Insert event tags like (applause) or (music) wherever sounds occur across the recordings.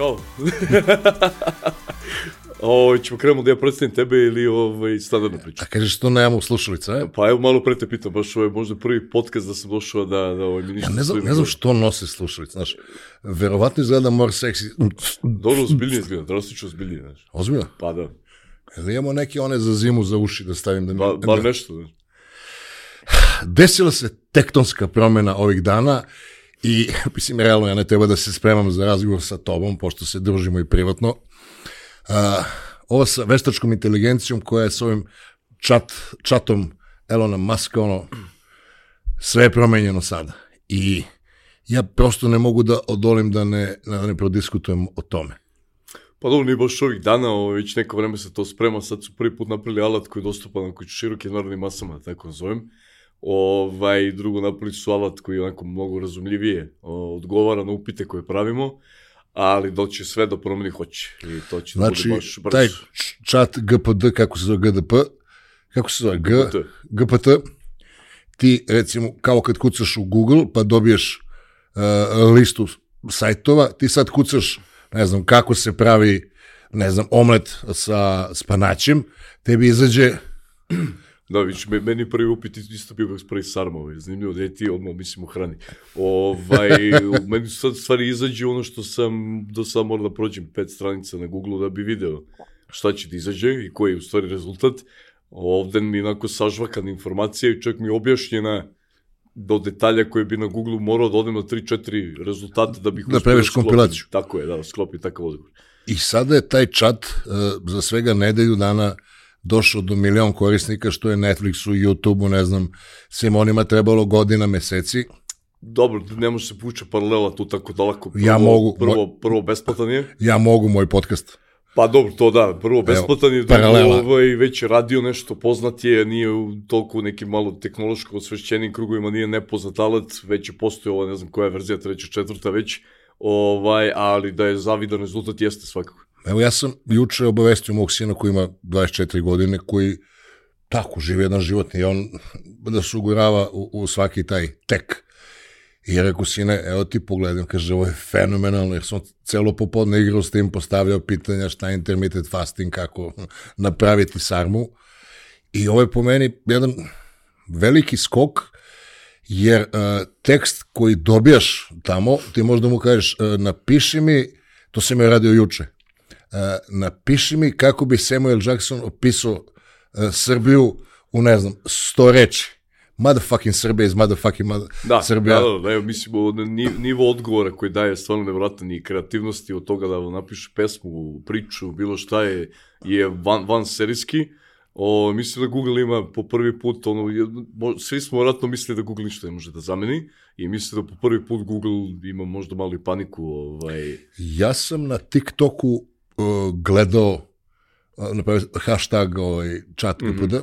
Чао. Овој, (laughs) ќе покремо да ја представим тебе или овој стандардна прича. А кажеш што најамо слушалица, е? Па ево малку прете питам, баш овој може да први подкаст да се дошува да да овој ми ништо. Не знам, не знам што носи слушалица, знаеш. Веројатно изгледа мор секси. Добро збилни изгледа, драстично збилни, знаеш. Озбилно? Па да. Да имамо неки оне за зиму за уши да ставим да ми... Да бар нешто. Десила се тектонска промена ових дана i, (laughs) mislim, realno ja ne treba da se spremam za razgovor sa tobom, pošto se družimo i privatno. A, ovo sa veštačkom inteligencijom koja je s ovim chat, chatom Elona Muska, ono, sve je promenjeno sada. I ja prosto ne mogu da odolim da ne, da ne prodiskutujem o tome. Pa dobro, nije baš ovih dana, ovo, već neko vreme se to sprema, sad su prvi put napravili alat koji je dostupan na širokim narodnim masama, da tako nazovem. Ovaj, drugo, napravili su alat koji je onako mnogo razumljivije odgovara na upite koje pravimo, ali doće sve do promeni hoće. I to će Znači, da bude baš brzo. taj č- chat GPD, kako se zove GDP, kako se zove G, GPT. GPT, ti recimo kao kad kucaš u Google pa dobiješ uh, listu sajtova, ti sad kucaš, ne znam, kako se pravi, ne znam, omlet sa spanaćem, tebi izađe Da, me- meni prvi upit isto bio kako s prvi sarma, ovaj, zanimljivo da ti odmah mislim u hrani. Ovaj, meni su sad stvari izađe ono što sam do sada morao da prođem pet stranica na Google da bi video šta će da izađe i koji je u stvari rezultat. Ovde mi je onako sažvakana informacija i čak mi je objašnjena do detalja koje bi na Google morao da odem na 3-4 rezultate da bih Da praviš kompilaciju. Tako je, da, sklopi takav odgovor. I sada je taj chat uh, za svega nedelju dana došao do milion korisnika, što je Netflixu, YouTubeu, ne znam, svim onima trebalo godina, meseci. Dobro, ne može se puća paralela tu tako daleko. Prvo, Ja mogu, Prvo, prvo besplatan je. Ja mogu moj podcast. Pa dobro, to da, prvo besplatan je, drugo, ovaj, već je radio nešto, poznat je, nije u toliko nekim malo tehnološko osvešćenim krugovima, nije nepoznat alat, već je postoje ova, ne znam koja je verzija, treća, četvrta već, ovaj, ali da je zavidan rezultat jeste svakako. Evo ja sam juče obavestio mog sina koji ima 24 godine, koji tako živi jedan život i on da se ugurava u, u svaki taj tek. I ja rekao, sine, evo ti pogledam, kaže, ovo je fenomenalno, jer sam celo popodne igrao s tim, postavljao pitanja šta je intermittent fasting, kako (laughs) napraviti sarmu. I ovo je po meni jedan veliki skok, jer uh, tekst koji dobijaš tamo, ti možda mu kažeš, uh, napiši mi, to sam je radio juče, napiši mi kako bi Samuel Jackson opisao uh, Srbiju u, ne znam, sto reči. Motherfucking Srbija iz motherfucking mother... Da, Srbija. da, da, da, evo, mislim, nivo odgovora koji daje stvarno nevjerojatan i kreativnosti od toga da napiše pesmu, priču, bilo šta je, je van, van serijski. O, mislim da Google ima po prvi put, ono, je- mo- svi smo vjerojatno mislili da Google ništa ne može da zameni i mislim da po prvi put Google ima možda malo i paniku, ovaj, Ja sam na TikToku gledao uh, napravio hashtag ovaj, chat Mhm. GPD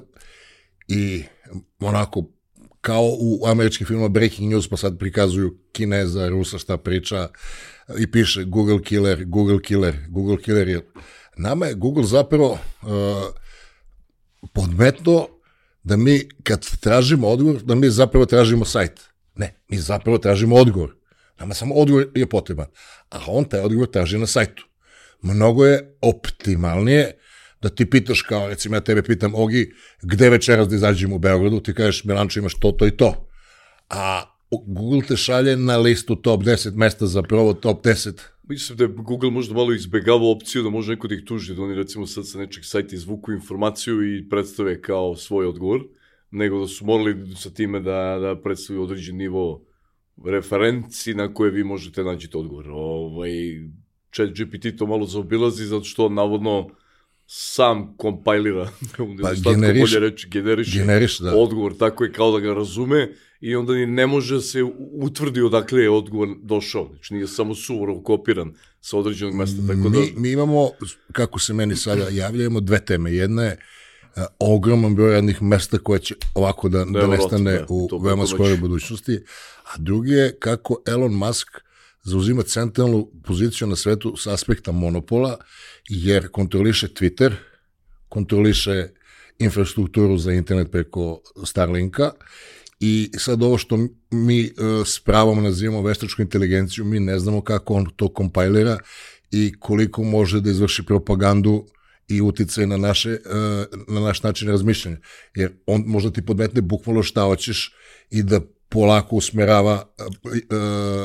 i onako kao u američkim filmima Breaking News, pa sad prikazuju Kineza, Rusa šta priča i piše Google killer, Google killer, Google killer je... Nama je Google zapravo uh, podmetno da mi kad tražimo odgovor, da mi zapravo tražimo sajt. Ne, mi zapravo tražimo odgovor. Nama samo odgovor je potreban. A on taj odgovor traži na sajtu. Mnogo je optimalnije da ti pitaš kao, recimo ja tebe pitam, Ogi, gde večeras da izađemo u Beogradu, ti kažeš, Milanče, imaš to, to i to. A Google te šalje na listu top 10 mesta za prvo top 10. Mislim da je Google možda malo izbegavao opciju da može neko da ih tuži, da oni recimo sad sa nečeg sajta izvuku informaciju i predstave kao svoj odgovor, nego da su morali sa time da, da predstavaju određen nivo referenci na koje vi možete nađete odgovor. Ovaj, chat GPT to malo zaobilazi zato što on navodno sam kompajlira, (laughs) pa, generiš- bolje reći, generiše Generiš, da. odgovor, tako je kao da ga razume i onda ni ne može da se utvrdi odakle je odgovor došao. Znači nije samo suvorov kopiran sa određenog mesta, tako da... Mi, mi imamo, kako se meni sada javlja, imamo dve teme. Jedna je a, ogroman broj radnih mesta koje će ovako da, da Neverovatno, nestane da, u veoma skoroj budućnosti. A drugi je kako Elon Musk zauzima centralnu poziciju na svetu s aspekta monopola, jer kontroliše Twitter, kontroliše infrastrukturu za internet preko Starlinka i sad ovo što mi uh, s pravom nazivamo veštačku inteligenciju, mi ne znamo kako on to kompajlira i koliko može da izvrši propagandu i uticaj na, naše, e, na naš način razmišljanja. Jer on možda ti podmetne bukvalno šta hoćeš i da polako usmerava e,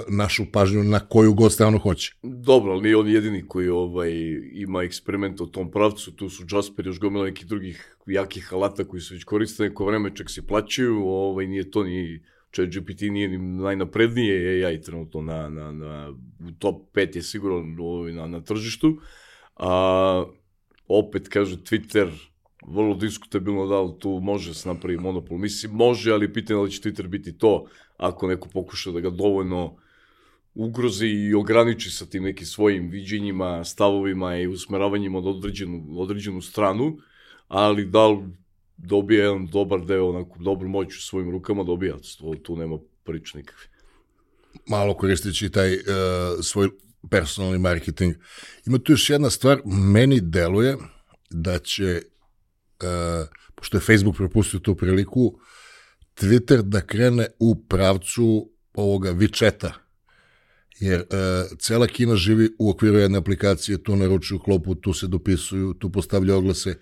našu pažnju na koju god stranu hoće. Dobro, ali nije on jedini koji ovaj, ima eksperiment u tom pravcu, tu su Jasper, još gomila nekih drugih jakih alata koji se već koriste neko vreme, čak se plaćaju, ovaj, nije to ni Chat GPT nije ni najnaprednije AI trenutno na, na, na, top 5 je sigurno ovaj, na, na tržištu, a opet kaže Twitter, vrlo diskutabilno da li tu može se napravi monopol. Mislim, može, ali pitanje da li će Twitter biti to ako neko pokuša da ga dovoljno ugrozi i ograniči sa tim nekim svojim viđenjima, stavovima i usmeravanjima od određenu, određenu stranu, ali da li dobije jedan dobar deo, onako, dobru moć u svojim rukama, dobija. To, tu nema prič nikakve. Malo koristeći taj uh, svoj personalni marketing. Ima tu još jedna stvar, meni deluje da će, pošto je Facebook propustio tu priliku, Twitter da krene u pravcu ovoga Vičeta, jer uh, cela Kina živi u okviru jedne aplikacije, tu naručuju klopu, tu se dopisuju, tu postavljaju oglase,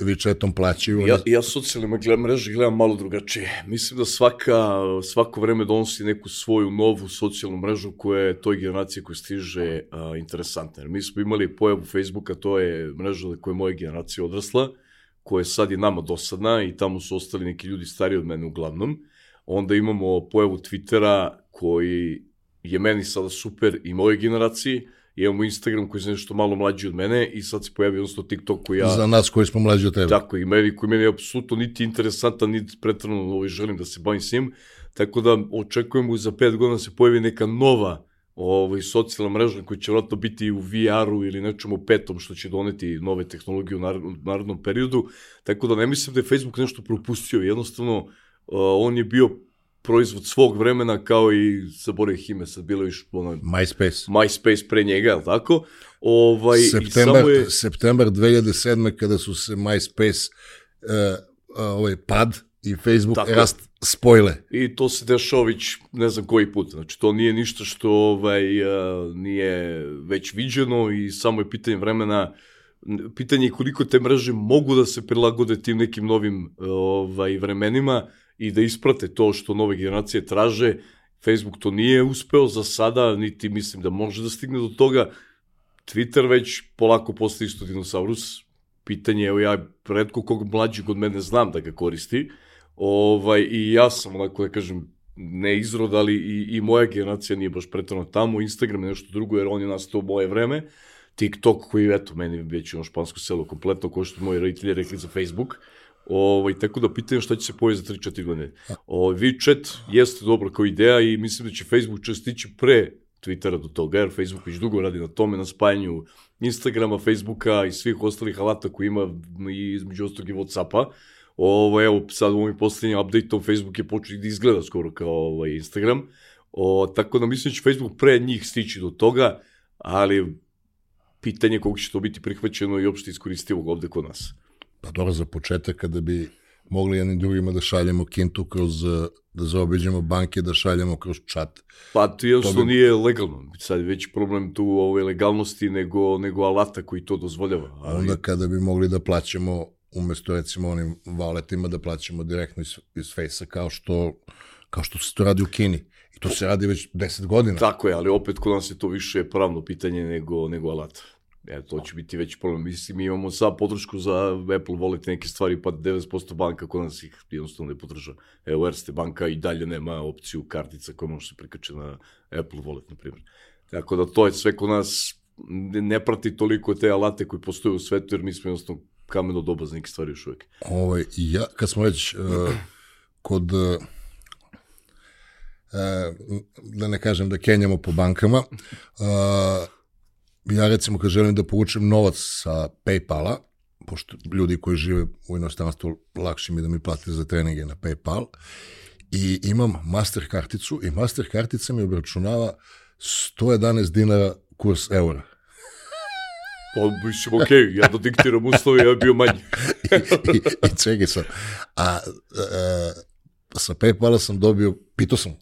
Vičetom plaćaju. Ja, ja socijalne mreže gledam malo drugačije. Mislim da svaka, svako vreme donosi neku svoju novu socijalnu mrežu koja je toj generaciji koja stiže a, interesantna. Jer mi smo imali pojavu Facebooka, to je mreža koja je moja generacija odrasla, koja je sad i nama dosadna i tamo su ostali neki ljudi stariji od mene uglavnom. Onda imamo pojavu Twittera koji je meni sada super i moje generaciji, imamo Instagram koji je nešto malo mlađi od mene i sad se pojavi jednostavno TikTok koji ja... Za nas koji smo mlađi od tebe. Tako, i meni, koji meni je apsolutno niti interesantan, niti pretrano ovaj, želim da se bavim s njim, tako da očekujemo za pet godina da se pojavi neka nova ovaj, socijalna mreža koja će vratno biti u VR-u ili nečemu petom što će doneti nove tehnologije u narodnom periodu, tako da ne mislim da je Facebook nešto propustio, jednostavno uh, on je bio proizvod svog vremena kao i zaboravih ime, sad bilo još ono, MySpace. MySpace pre njega, je li tako? Ovaj, septembar, je... septembar 2007. kada su se MySpace uh, ovaj pad i Facebook tako, rast spojile. I to se dešava već ne znam koji put. Znači, to nije ništa što ovaj, uh, nije već viđeno i samo je pitanje vremena pitanje je koliko te mreže mogu da se prilagode tim nekim novim ovaj, vremenima i da isprate to što nove generacije traže. Facebook to nije uspeo za sada, niti mislim da može da stigne do toga. Twitter već polako postaje isto dinosaurus. Pitanje, evo ja redko kog mlađeg od mene znam da ga koristi. Ovaj, I ja sam, onako da kažem, ne izrod, ali i, i moja generacija nije baš pretrano tamo. Instagram je nešto drugo, jer on je nastao u moje vreme. TikTok, koji, eto, meni već ono špansko selo kompletno, ko što moji roditelji rekli za Facebook. Ovaj, tako da pitaju šta će se pojeti za 3-4 godine. Ovaj, WeChat jeste dobro kao ideja i mislim da će Facebook čestići pre Twittera do toga, jer Facebook već dugo radi na tome, na spajanju Instagrama, Facebooka i svih ostalih alata koji ima i između ostalog i Whatsappa. Ovo, evo, sad u ovim poslednjim update-om Facebook je počeo da izgleda skoro kao ovaj, Instagram. O, tako da mislim da će Facebook pre njih stići do toga, ali pitanje koliko će to biti prihvaćeno i uopšte iskoristivo ovde kod nas. Pa dobro, za početak kada bi mogli jednim drugima da šaljemo kintu kroz, eh, da zaobiđemo banke, da šaljemo kroz chat. Pa to jednostavno bi... nije legalno. Sad je već problem tu ove legalnosti nego, nego alata koji to dozvoljava. Ali... Onda kada bi mogli da plaćamo umesto recimo onim valetima da plaćamo direktno iz, iz Face-a kao što, kao što se to radi u Kini. I to se radi već 10 godina. Tako je, ali opet kod nas je to više pravno pitanje nego, nego alata. E, to će biti već problem. Mislim, mi imamo sad podršku za Apple Wallet neke stvari, pa 90% banka kod nas ih jednostavno ne podrža. Evo, Erste banka i dalje nema opciju kartica koja može se prikače na Apple Wallet, na primjer. Tako da to je sve kod nas ne prati toliko te alate koji postoje u svetu, jer mi smo jednostavno kameno doba za neke stvari još uvek. Ovaj, ja, kad smo već uh, kod uh, da ne kažem da kenjamo po bankama, uh, ja recimo kad želim da povučem novac sa Paypala, pošto ljudi koji žive u inostranstvu lakše mi da mi plate za treninge na Paypal, i imam master karticu i master kartica mi obračunava 111 dinara kurs eura. Pa, mislim, okej, okay, ja da diktiram uslove, ja bio manji. (laughs) I, i, i čekaj sam. A, a, a sa Paypala sam dobio, pitao sam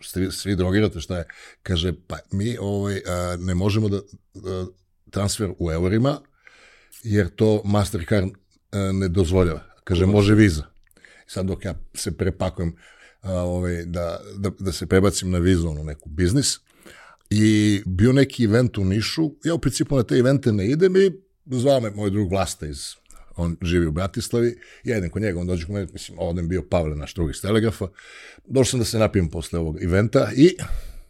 svi, svi drogirate, šta je? Kaže, pa mi ovaj, a, ne možemo da, da transfer u eurima, jer to Mastercard e, ne dozvoljava. Kaže, može viza. Sad dok ja se prepakujem a, ovaj, da, da, da se prebacim na vizu, ono neku biznis, i bio neki event u Nišu, ja u principu na te evente ne idem i zvao me moj drug Vlasta iz on živi u Bratislavi, ja idem kod njega, on dođe kod mene, mislim, ovdje bio Pavle, naš drugi iz Telegrafa, došao sam da se napijem posle ovog eventa i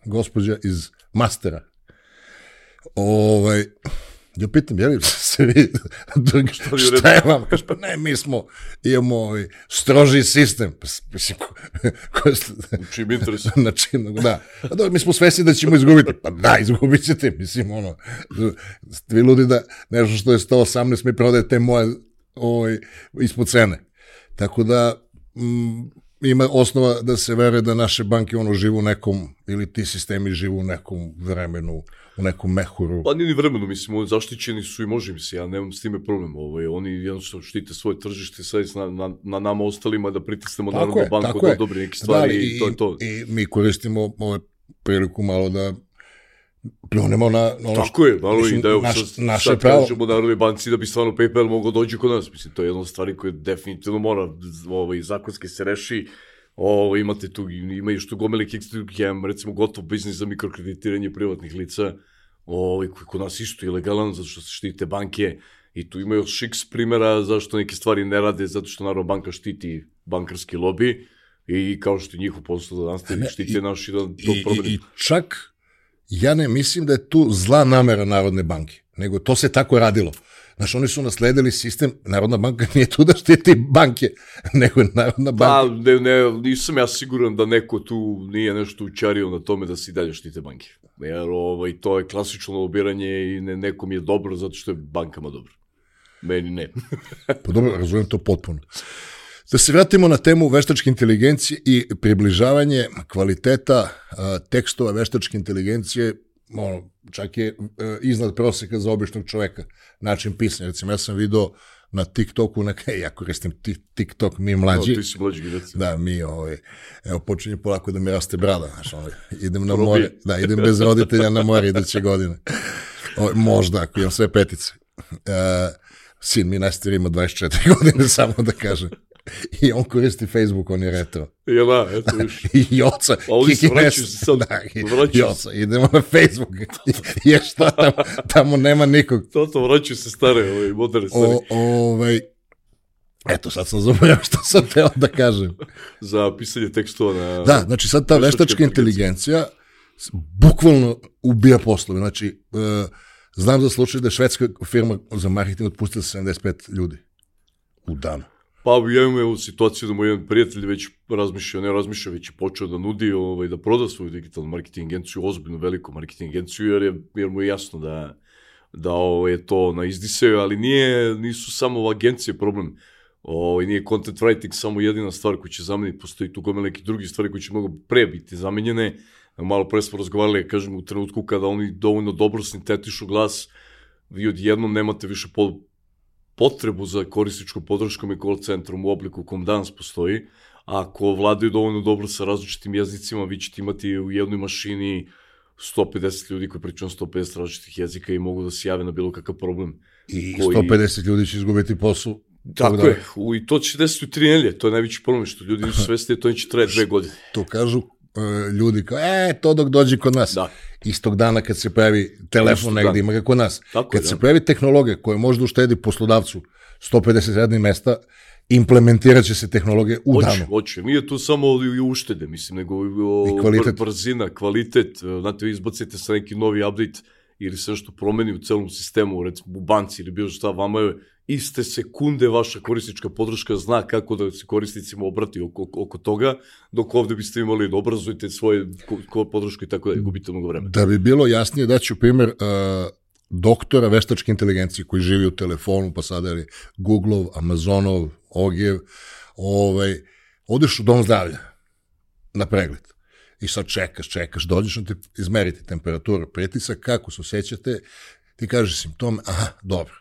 gospođa iz Mastera, ovaj, ja pitam, je li se vi, šta, šta je vam? Kaže, pa ne, mi smo, imamo ovaj, stroži sistem. Pa, mislim, ko, ko, čim interesu. (laughs) Na čim, da. A da, mi smo svesni da ćemo izgubiti. Pa da, izgubit ćete, mislim, ono, vi ludi da nešto što je 118 mi prodajete moje ovaj, ispod cene. Tako da, mm, ima osnova da se veruje da naše banke ono živu u nekom, ili ti sistemi živu u nekom vremenu, u nekom mehuru. Pa nije ni vremenu, mislim, zaštićeni su i može mi se, ja nemam s time problem. Ovaj, oni jednostavno štite svoje tržište, sad na, na, na nama ostalima da pritisnemo Narodnu banku da odobri neke stvari da, i, i, to je to. I mi koristimo ovaj priliku malo da pljunemo na, na ono Tako je, malo i da je naš, sad, naše sad pravo. kažemo Narodnoj banci da bi stvarno PayPal mogao dođi kod nas. Mislim, to je jedna od stvari koje definitivno mora ovaj, zakonski se reši. O, imate tu, ima još tu gomeli kickstream, recimo gotov biznis za mikrokreditiranje privatnih lica, ovaj, koji kod nas isto ilegalan, zato što se štite banke, i tu ima još šiks primjera zašto neke stvari ne rade, zato što Narodna banka štiti bankarski lobby, i kao što je njihov posao da nastavi, štiti naši da to promeni. I, I čak ja ne mislim da je tu zla namera Narodne banke, nego to se tako radilo. Znaš, oni su nasledili sistem, Narodna banka (laughs) nije tu da štiti banke, (laughs) nego je Narodna banka. Pa, ne, ne, nisam ja siguran da neko tu nije nešto učario na tome da se i dalje štite banke. Jer ovaj, to je klasično lobiranje i ne, nekom je dobro zato što je bankama dobro. Meni ne. (laughs) pa dobro, razumijem to potpuno. Da se vratimo na temu veštačke inteligencije i približavanje kvaliteta a, tekstova veštačke inteligencije, ono, čak je a, e, iznad proseka za običnog čoveka način pisanja. Recimo, ja sam video na TikToku, neka, (laughs) ja koristim TikTok, mi mlađi. No, ti si mlađi gledac. Da, mi, ovaj, evo, počinje polako da mi raste brada, znaš, ovaj, idem na more, da, idem bez roditelja na more iduće godine. Ovaj, možda, ako imam sve petice. Uh, sin mi najstar ima 24 (laughs) godine, samo da kažem. (laughs) I on koristi Facebook, on je retro. Ja da, eto (laughs) viš. I oca. Vraćaju se sad. Da, i, i oca, idemo na Facebook. (laughs) I je šta tamo, tamo nema nikog. To to vraćaju se stare, ovaj, moderne stvari. O, ovaj, Eto, sad sam zaboravio što sam teo da kažem. Za pisanje tekstova na... Da, znači sad ta veštačka inteligencija bukvalno ubija poslove. Znači, uh, znam za slučaj da je švedska firma za marketing otpustila 75 ljudi u danu. Pa ja imam evo situaciju da moj jedan prijatelj već razmišlja, ne razmišlja, već je počeo da nudi, ovaj, da proda svoju digitalnu marketing agenciju, ozbiljnu veliku marketing agenciju, jer, je, jer mu je jasno da, da ovaj, je to na izdisaju, ali nije, nisu samo agencije problem. Ovaj, nije content writing samo jedina stvar koja će zameniti, postoji tu gomila nekih drugih stvari koje će mnogo pre biti zamenjene. Malo pre smo razgovarali, kažem, u trenutku kada oni dovoljno dobro sintetišu glas, vi odjednom nemate više potrebu za korisničkom podrškom i call centrom u obliku kom danas postoji, ako vladaju dovoljno dobro sa različitim jezicima, vi ćete imati u jednoj mašini 150 ljudi koji pričaju 150 različitih jezika i mogu da se jave na bilo kakav problem. I koji... 150 ljudi će izgubiti posao. Tako da... je, u, i to će desiti u tri nelje, to je najveći problem, što ljudi nisu (laughs) svesti, to neće traje dve godine. To kažu ljudi kao, e, to dok dođe kod nas. Da. Istog dana kad se pravi telefon negde, dan. ima ga kod nas. Tako kad je, se da. pravi tehnologija koja može da uštedi poslodavcu 150 radnih mesta, implementirat će se tehnologije u oće, danu. Hoće, nije to samo i uštede, mislim, nego I kvalitet. brzina, kvalitet, znate, vi izbacite sa neki novi update ili se nešto promeni u celom sistemu, recimo u banci ili bilo šta, vama je iste sekunde vaša korisnička podrška zna kako da se korisnicima obrati oko, oko toga, dok ovde biste imali da obrazujete svoje podršku i tako da gubite mnogo vremena. Da bi bilo jasnije, daću primer uh, doktora veštačke inteligencije koji živi u telefonu, pa sada je Googleov, Amazonov, Ogijev, ovaj, odeš u dom zdravlja na pregled i sad čekaš, čekaš, dođeš te izmeriti temperaturu, pritisak, kako se osjećate, ti kažeš simptome, aha, dobro.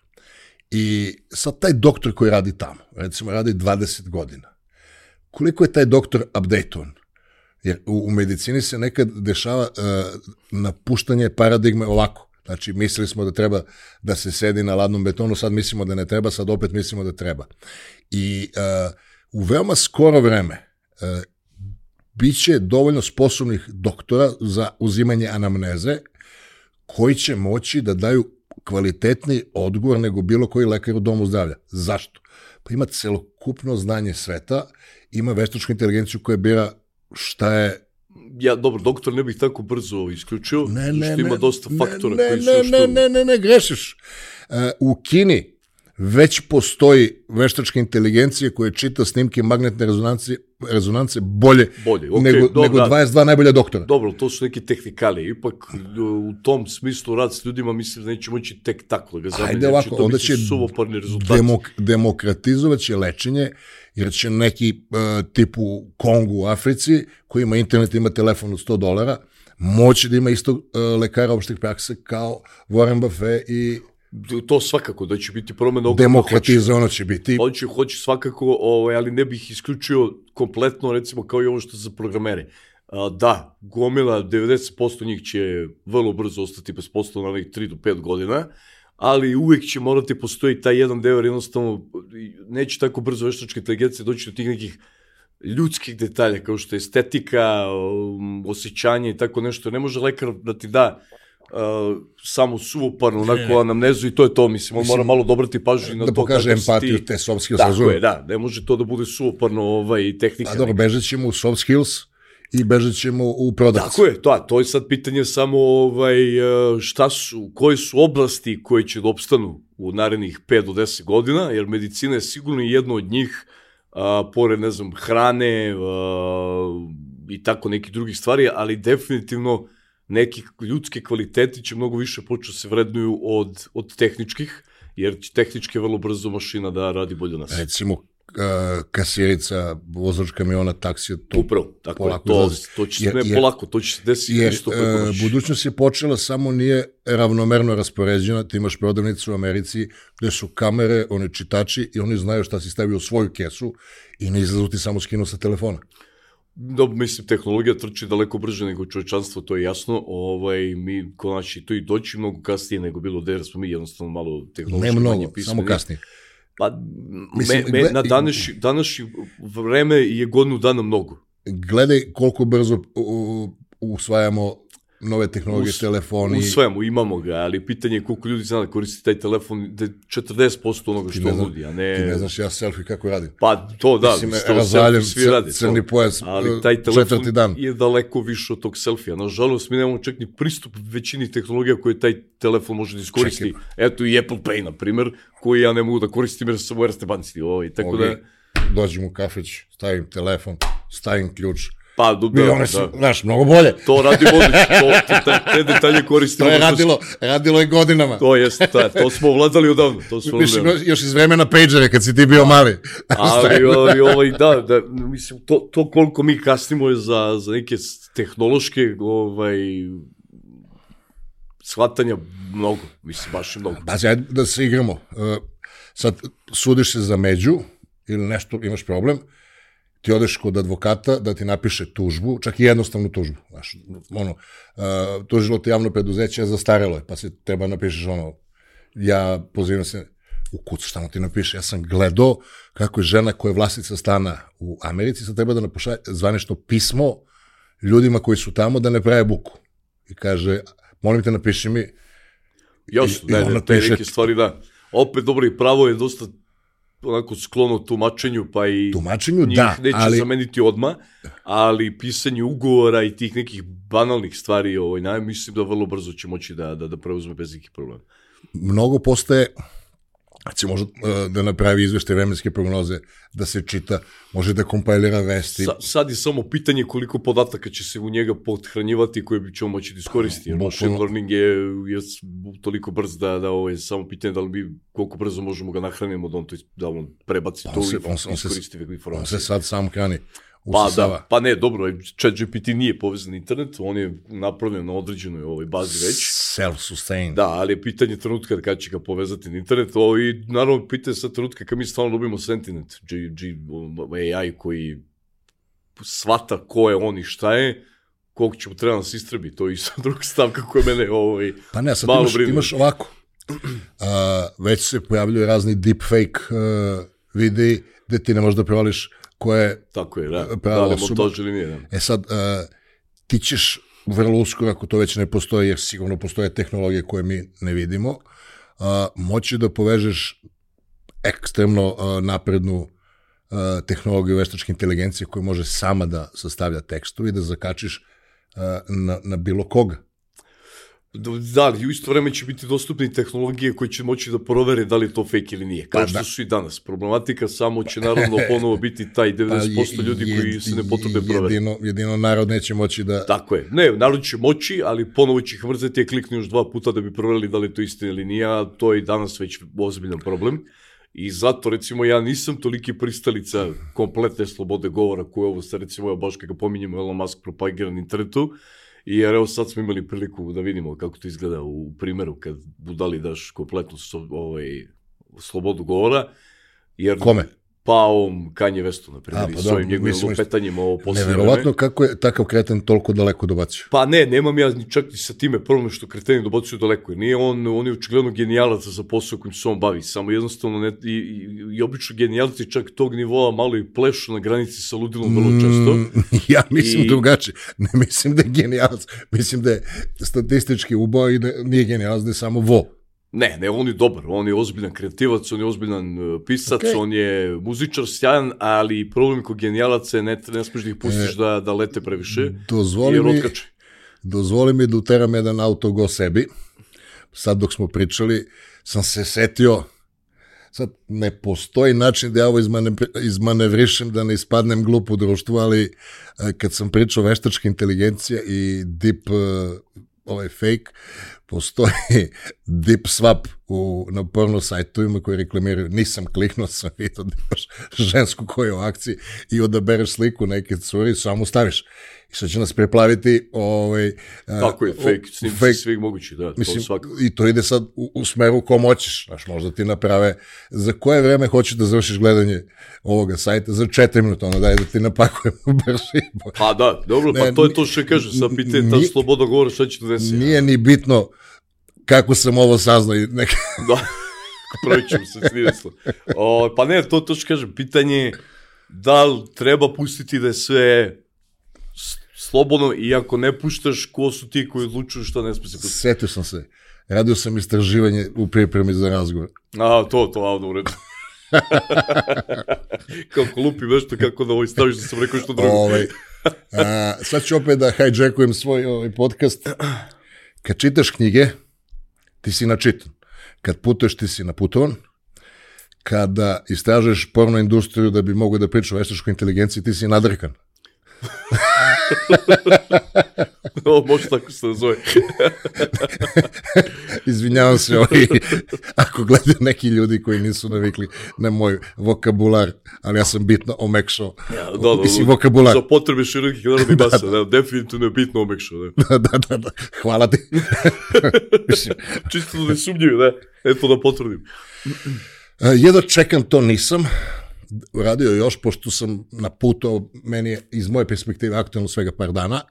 I sad taj doktor koji radi tamo, recimo radi 20 godina, koliko je taj doktor updateovan? Jer u, u medicini se nekad dešava uh, napuštanje paradigme ovako, Znači, mislili smo da treba da se sedi na ladnom betonu, sad mislimo da ne treba, sad opet mislimo da treba. I uh, u veoma skoro vreme uh, biće dovoljno sposobnih doktora za uzimanje anamneze koji će moći da daju kvalitetni odgovor nego bilo koji lekar u domu zdravlja. Zašto? Pa ima celokupno znanje sveta, ima veštačku inteligenciju koja bira šta je ja, dobro, doktor ne bih tako brzo isključio, ne, ne, što ima ne, dosta faktora ne, koji su ne, još ne, ne, ne, ne, grešiš. Uh, u Kini веќе постои вештачка интелигенција која чита снимки магнетни резонанци резонанци боле, боле okay, него, добра, него 22 најбоља доктора. Добро, тоа се неки техникали, ипак у том смислу рад со луѓима мислам да значи, ќе моќи тек тако да го замене. Ајде вако, онда ќе сувопарни резултати. Демок, демократизоваќе лечење, ќе će неки типу конго африци u има интернет ima има телефон од 100 долара, moći да има исто лекар lekara opštih као kao Warren Buffet To svakako, da će biti promena ogromna. demokratizovano će biti. Hoće, hoće svakako, ovaj, ali ne bih isključio kompletno, recimo, kao i ovo što za programere. A, da, gomila, 90% njih će vrlo brzo ostati bez posla na nekih 3 do 5 godina, ali uvek će morati postoji taj jedan deo, jednostavno neće tako brzo veštačka inteligencija doći do tih nekih ljudskih detalja, kao što je estetika, um, osjećanje i tako nešto. Ne može lekar da ti da uh, samo suvoparno onako anamnezu i to je to, mislim, on mora malo dobrati pažnju na da to pokaže kako si empatiju, ti. te soft skills, Tako razumem. je, da, ne može to da bude suvoparno ovaj, tehnika. A dobro, bežat ćemo u soft skills i bežat ćemo u prodavac. Tako je, to, a to je sad pitanje samo ovaj, e, šta su, koje su oblasti koje će da opstanu u narednih 5 do 10 godina, jer medicina je sigurno jedno od njih, a, pored, ne znam, hrane a, i tako nekih drugih stvari, ali definitivno neki ljudski kvaliteti će mnogo više početi da se vrednuju od, od tehničkih, jer će tehnički vrlo brzo mašina da radi bolje od nas. Recimo, uh, kasirica, vozač kamiona, taksija, to Upravo, tako je, polako to, izlazi. to će Jer- ne jer- polako, to će se desiti Jer isto preko e, noći. budućnost je počela, samo nije ravnomerno raspoređena. Ti imaš prodavnicu u Americi gde su kamere, oni čitači i oni znaju šta si stavio u svoju kesu i ne izlazu ti samo skinu sa telefona. Da, mislim, tehnologija trči daleko brže nego čovečanstvo, to je jasno. Ovaj, mi, konači, to i doći mnogo kasnije nego bilo da jer smo mi jednostavno malo tehnološki Ne manje mnogo, pismeni. samo kasnije. Pa, Mislim, me, me, na današnji, današnji vreme je godinu dana mnogo. Gledaj koliko brzo usvajamo nove tehnologije, Us- telefoni. U svemu, imamo ga, ali pitanje je koliko ljudi zna da koristi taj telefon, da je 40% onoga što ne znaš- nudi, a ne... Ti ne znaš ja selfie kako radim. Pa to da, Mislim, mislim, to razvaljen selfie svi rade. crni to. pojas, ali e, taj telefon dan. je daleko više od tog selfija. Nažalost, mi nemamo čak ni pristup većini tehnologija koje taj telefon može da iskoristi. Čekaj. Eto i Apple Pay, na primer, koji ja ne mogu da koristim jer sam u Erste banci. Ovaj, tako Ok, da, Dođem u kafeć, stavim telefon, stavim ključ. Pa, Da, da, one su, da. znaš, mnogo bolje. To radi odlično, to, (laughs) te, te detalje koristimo. To je što- radilo, radilo je godinama. To jest, ta, to smo vladali odavno. To smo (laughs) Mislim, još iz vremena pagere, kad si ti bio mali. (laughs) ali, ali ovaj, da, da, mislim, to, to koliko mi kasnimo je za, za neke tehnološke ovaj, shvatanja mnogo, mislim, baš mnogo. Pazi, ajde da se igramo. Uh, sad, sudiš se za među ili nešto, imaš problem, ti odeš kod advokata da ti napiše tužbu, čak i jednostavnu tužbu. Znaš, ono, uh, tužilo te javno preduzeće, zastarelo je, pa se treba napišeš ono, ja pozivam se u kucu, šta ti napiše, ja sam gledao kako je žena koja je vlasnica stana u Americi, sad treba da napošalje zvanično pismo ljudima koji su tamo da ne prave buku. I kaže, molim te napiši mi, Jasno, I- i ne, ona ne, te piše- neke stvari, da. Opet, dobro, i pravo je dosta onako sklono tumačenju, pa i tumačenju, njih da, neće ali zameniti odma, ali pisanje ugovora i tih nekih banalnih stvari, ovaj, naj, mislim da vrlo brzo će moći da, da, da preuzme bez nekih problema. mnogo postaje će može uh, da napravi izvešte vremenske prognoze, da se čita, može da kompajlira vesti. Sa, sad je samo pitanje koliko podataka će se u njega pothranjivati koje bi ćemo moći da iskoristi. Jer Bukvalno. machine learning je, je toliko brz da, da ovo je samo pitanje da li mi koliko brzo možemo ga nahranimo da on, to, da on prebaci Pa to on se- i on se- on se- iskoristi On informacije. se sad sam hrani. Pa da, pa ne, dobro, chat GPT nije povezan na internet, on je napravljen na određenoj ovoj bazi već. Self-sustained. Da, ali je pitanje trenutka kada će ga povezati na internet, o, i naravno pitanje sad trenutka kad mi stvarno dobimo sentiment, G, G, AI koji shvata ko je on i šta je, koliko će mu treba da se istrebi, to je isto (laughs) druga stavka koja mene ovaj, Pa ne, sad malo imaš, imaš ovako. A, već se pojavljuju razni deepfake uh, videi gde ti ne možeš da prevališ ko je... Tako je, da. Da li montaž ili nije, da. E sad, uh, ti ćeš vrlo uskoro, ako to već ne postoji, jer sigurno postoje tehnologije koje mi ne vidimo, moći da povežeš ekstremno naprednu tehnologiju veštačke inteligencije koja može sama da sastavlja tekstu i da zakačiš na, na bilo koga. Da, ali u isto vreme će biti dostupne tehnologije koje će moći da provere da li je to fake ili nije. Kao Pa što da. su i danas. Problematika samo će naravno (laughs) ponovo biti taj 90% ljudi Pa je- koji se ne potrebe provere. Jedino, jedino narod neće moći da... Tako je. Ne, narod će moći, ali ponovo će ih mrzeti i kliknu još dva puta da bi proverili da li je to istina ili nije, a to je i danas već ozbiljan problem. I zato, recimo, ja nisam toliki pristalica kompletne slobode govora koju ovo sad, recimo, ja baš kada pominjemo Elon Musk propagira na internetu, jer evo sad smo imali priliku da vidimo kako to izgleda u primjeru kad budali daš kompletnu so, ovaj, slobodu govora. Jer, Kome? Pa ovom Kanye Westu, na primjer, pa s da, ovim njegovim mislim, lupetanjima o posljednje Neverovatno kako je takav kreten toliko daleko dobacio. Pa ne, nemam ja ni čak ni sa time problem što kreteni dobacuju daleko. Jer nije on, on je očigledno genijalac za posao kojim se on bavi. Samo jednostavno, ne, i, i, i obično genijalci čak tog nivoa malo i plešu na granici sa ludilom vrlo često. Mm, (laughs) ja mislim I- drugačije. Ne mislim da je genijalac. Mislim da je statistički ubao i da nije genijalac, da je samo vo. Ne, ne, on je dobar, on je ozbiljan kreativac, on je ozbiljan uh, pisac, Okej. on je muzičar sjajan, ali problem kod genijalaca je ne, ne smiješ da ih pustiš da, da lete previše, Dozvoli jer mi, otkače. dozvoli mi da uteram jedan autogo sebi. Sad dok smo pričali, sam se setio, sad ne postoji način da ja ovo izmane- izmanevrišem, da ne ispadnem glup u društvu, ali e, kad sam pričao veštačka inteligencija i deep e, ovaj fake, postoji (laughs) deep swap u, na porno sajtovima koji reklamiraju, nisam kliknuo, sam vidio da imaš (laughs) žensku koja je u akciji i odabereš sliku neke curi i samo staviš. Sad će nas preplaviti ovaj, Tako je, fake, snimci fake svih mogući, da, Mislim, to svakako. i to ide sad u, u smeru kom hoćeš, znaš, možda ti naprave, za koje vreme hoćeš da završiš gledanje ovoga sajta, za četiri minuta, ono daj da ti napakujem (laughs) brži. Pa da, dobro, Ne, pa to je to što kažem, sad pitanje ta ni- sloboda govora šta će donesi. Nije ni bitno kako sam ovo saznao i neka... (laughs) Da, prvi ćemo se snijeslo. O, pa ne, to to što kažem, pitanje je da li treba pustiti da je sve slobodno i ako ne puštaš, ko su ti koji odlučuju šta ne smije se? Setio sam se, radio sam istraživanje u pripremi za razgovor. A, to, to, a, dobro. kako lupi nešto, kako da ovo staviš da sam rekao što drugo. Ovaj, a, sad ću opet da hijackujem svoj ovaj podcast. Kad čitaš knjige, ti si načitan. Kad putuješ, ti si naputovan. Kada istražuješ porno industriju da bi mogo da priča o veštačkoj inteligenciji, ti si nadrkan. (laughs) (laughs) Ovo može tako se nazove. (laughs) Izvinjavam se ovaj, ako gledaju neki ljudi koji nisu navikli na moj vokabular, ali ja sam bitno omekšao. Ja, da, da, Mislim, da, vokabular. Za potrebe širokih narodnih masa, (laughs) da, definitivno je bitno omekšao. Da. da, da, da, da. Hvala ti. Čisto da ne sumnjivi, da. Eto da potvrdim. E, Jedva čekam to nisam uradio još, pošto sam na putu, meni je iz moje perspektive aktualno svega par dana,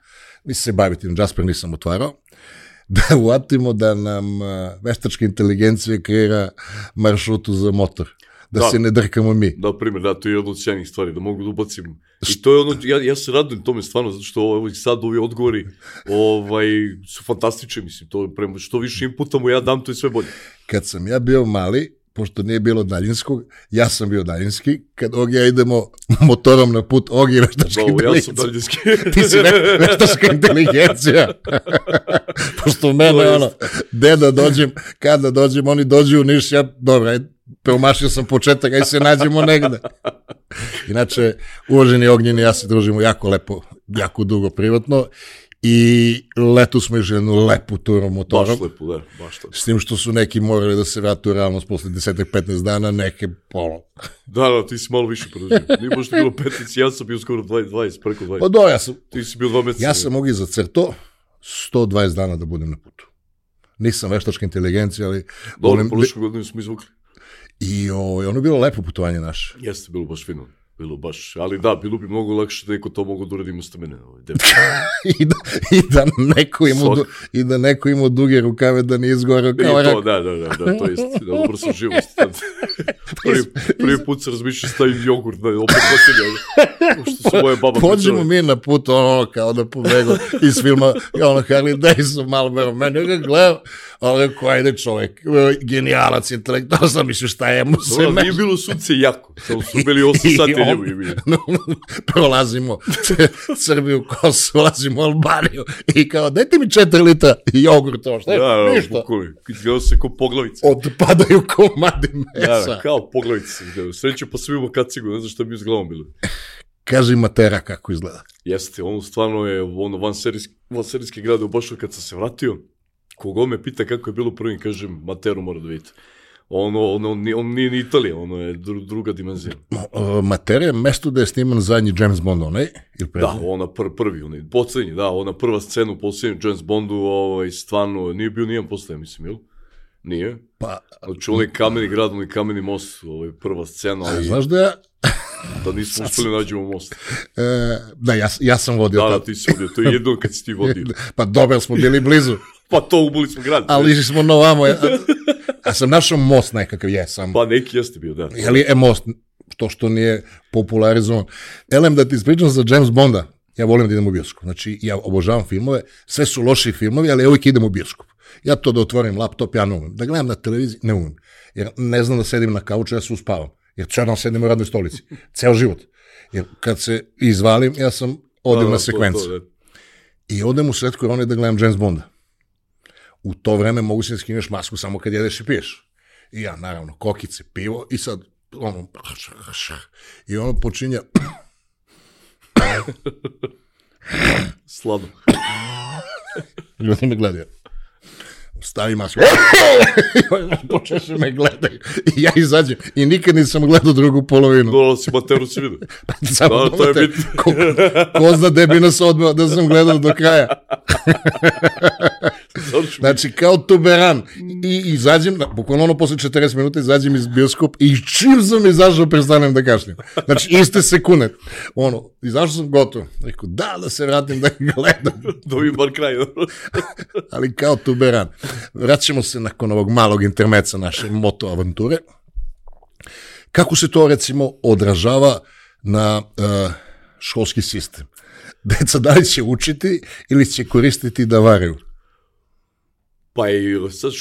mi se baviti, Jasper nisam otvarao, (laughs) da uvatimo da nam veštačka inteligencija kreira maršrutu za motor. Da, Da. se ne drkamo mi. Da, primjer, da, to je jedna od sjajnih stvari, da mogu da ubacim. I to je ono, ja, ja se radujem tome stvarno, zato što ovo, sad ovi odgovori ovaj, su fantastični, mislim, to je prema što više inputa mu ja dam, to je sve bolje. Kad sam ja bio mali, pošto nije bilo daljinskog, ja sam bio daljinski, kad ovdje ja idemo motorom na put, ovdje je veštačka Da, ovo, ja sam inteligencija. daljinski. (laughs) Ti si ve, veštačka inteligencija. (laughs) Pošto mene, ono, deda dođem, kada dođem, oni dođu u Niš, ja, dobro, aj, promašio sam početak, aj se nađemo negde. Inače, uvaženi Ognjeni, ja se družimo jako lepo, jako dugo privatno i letu smo išli jednu lepu turu motorom. Baš lepo, da, baš to. S tim što su neki morali da se vrate u realnost posle 10-15 dana, neke polo. Da, da, ti si malo više produžio. Nije možda bilo 15, ja sam bio skoro 20, 20 preko 20. Pa do, ja sam, Ti si bio dva meseca. ja sam mogu za crto 120 dana da budem na putu. Nisam veštačka inteligencija, ali Dobro, volim... prošle godine smo izvukli. I o, ono je bilo lepo putovanje naše. Jeste bilo baš fino. Bilo baš, ali da, bilo bi mnogo lakše da neko to mogu da uradi umesto mene. Ovaj, (laughs) I, da, I da neko ima, du, i da neko ima duge rukave da nije izgorao kao I to, da, da, da, da, to jest, (laughs) da dobro sam živo. (laughs) prvi, prvi put se razmišljao stavim jogurt na opet potelja, što su moje baba Pođemo mi na put ono kao da pobegu iz filma, kao ono Harley Davidson, malo mero, mene ga gledam, ali ko ajde čovek, genijalac, intelektual, sam mislio šta je mu se Dobro, nije bilo sunce jako, samo su bili 8 sati ljubi. no, (laughs) prolazimo (laughs) Srbiju, Kosovo, ulazimo u Albaniju i kao, dajte mi 4 litra jogurta, šta je, Da, da, ništa. bukuli. Izgledao se kao poglavica. Odpadaju komadi Da, mesa. da, kao poglavica se izgledao. Sreće pa svima kacigu, ne znam šta bi glavom bilo. Kaži matera kako izgleda. Jeste, ono stvarno je ono van serijski, van serijski grad u Bašu kad sam se vratio. Kogo me pita kako je bilo prvim, kažem, Materu mora da vidite. Ono, ono, on, on nije ni Italija, ono je dru, druga dimenzija. Uh, Matera je mesto da je sniman zadnji James Bond, onaj? Ili Da, ona pr, prvi, onaj, poslednji, da, ona prva scena u poslednjem James Bondu, ovaj, stvarno, nije bio nijedan poslednji, mislim, jel? Nije. Pa, Znači, onaj kameni grad, onaj kameni most, ovaj, prva scena, ali znaš da ja, da nismo uspeli nađemo most. e, da, ja, ja sam vodio Da, da, da, ti si vodio, to je jedno kad si ti vodio. (laughs) Pa dobro, smo bili blizu, Pa to ubili smo grad. ali išli smo na ovamo. Ja, ja sam našao most nekakav, jesam. Pa neki jeste bio, da. Je li je most, to što nije popularizovan. Elem, da ti ispričam za James Bonda, ja volim da idem u bioskop. Znači, ja obožavam filmove, sve su loši filmovi, ali ja uvijek idem u bioskop. Ja to da otvorim laptop, ja ne umem. Da gledam na televiziji, ne umem. Jer ne znam da sedim na kauču, ja se uspavam. Jer dan sedim u radnoj stolici. Ceo život. Jer kad se izvalim, ja sam odem Da, na sekvencu. da. I odem u sred korone da gledam James Bonda. U to vreme mogu se da skineš masku samo kad jedeš i piješ. I ja, naravno, kokice, pivo i sad, ono, i ono počinja, Sladno. ljudi me gledaju. Stavi masku. (laughs) Počeše me gledaju. I ja izađem. I nikad nisam gledao drugu polovinu. Dobro si Materu si vidio. Samo Da, to je bitno. ko, ko zna gde bi nas odbeo da sam gledao do kraja. (laughs) Znači, kao tuberan. I izađem, bukvalno ono posle 40 minuta izađem iz bioskop i čim sam izašao prestanem da kašljam. Znači, iste sekunde. Ono, izašao sam gotovo. Rekao, da, da se vratim da gledam. (laughs) da vidim bar kraj. Ali kao tuberan. Vraćamo se nakon ovog malog intermeca naše moto avanture. Kako se to, recimo, odražava na uh, školski sistem? (laughs) Deca da li će učiti ili će koristiti da varaju? Pa i sad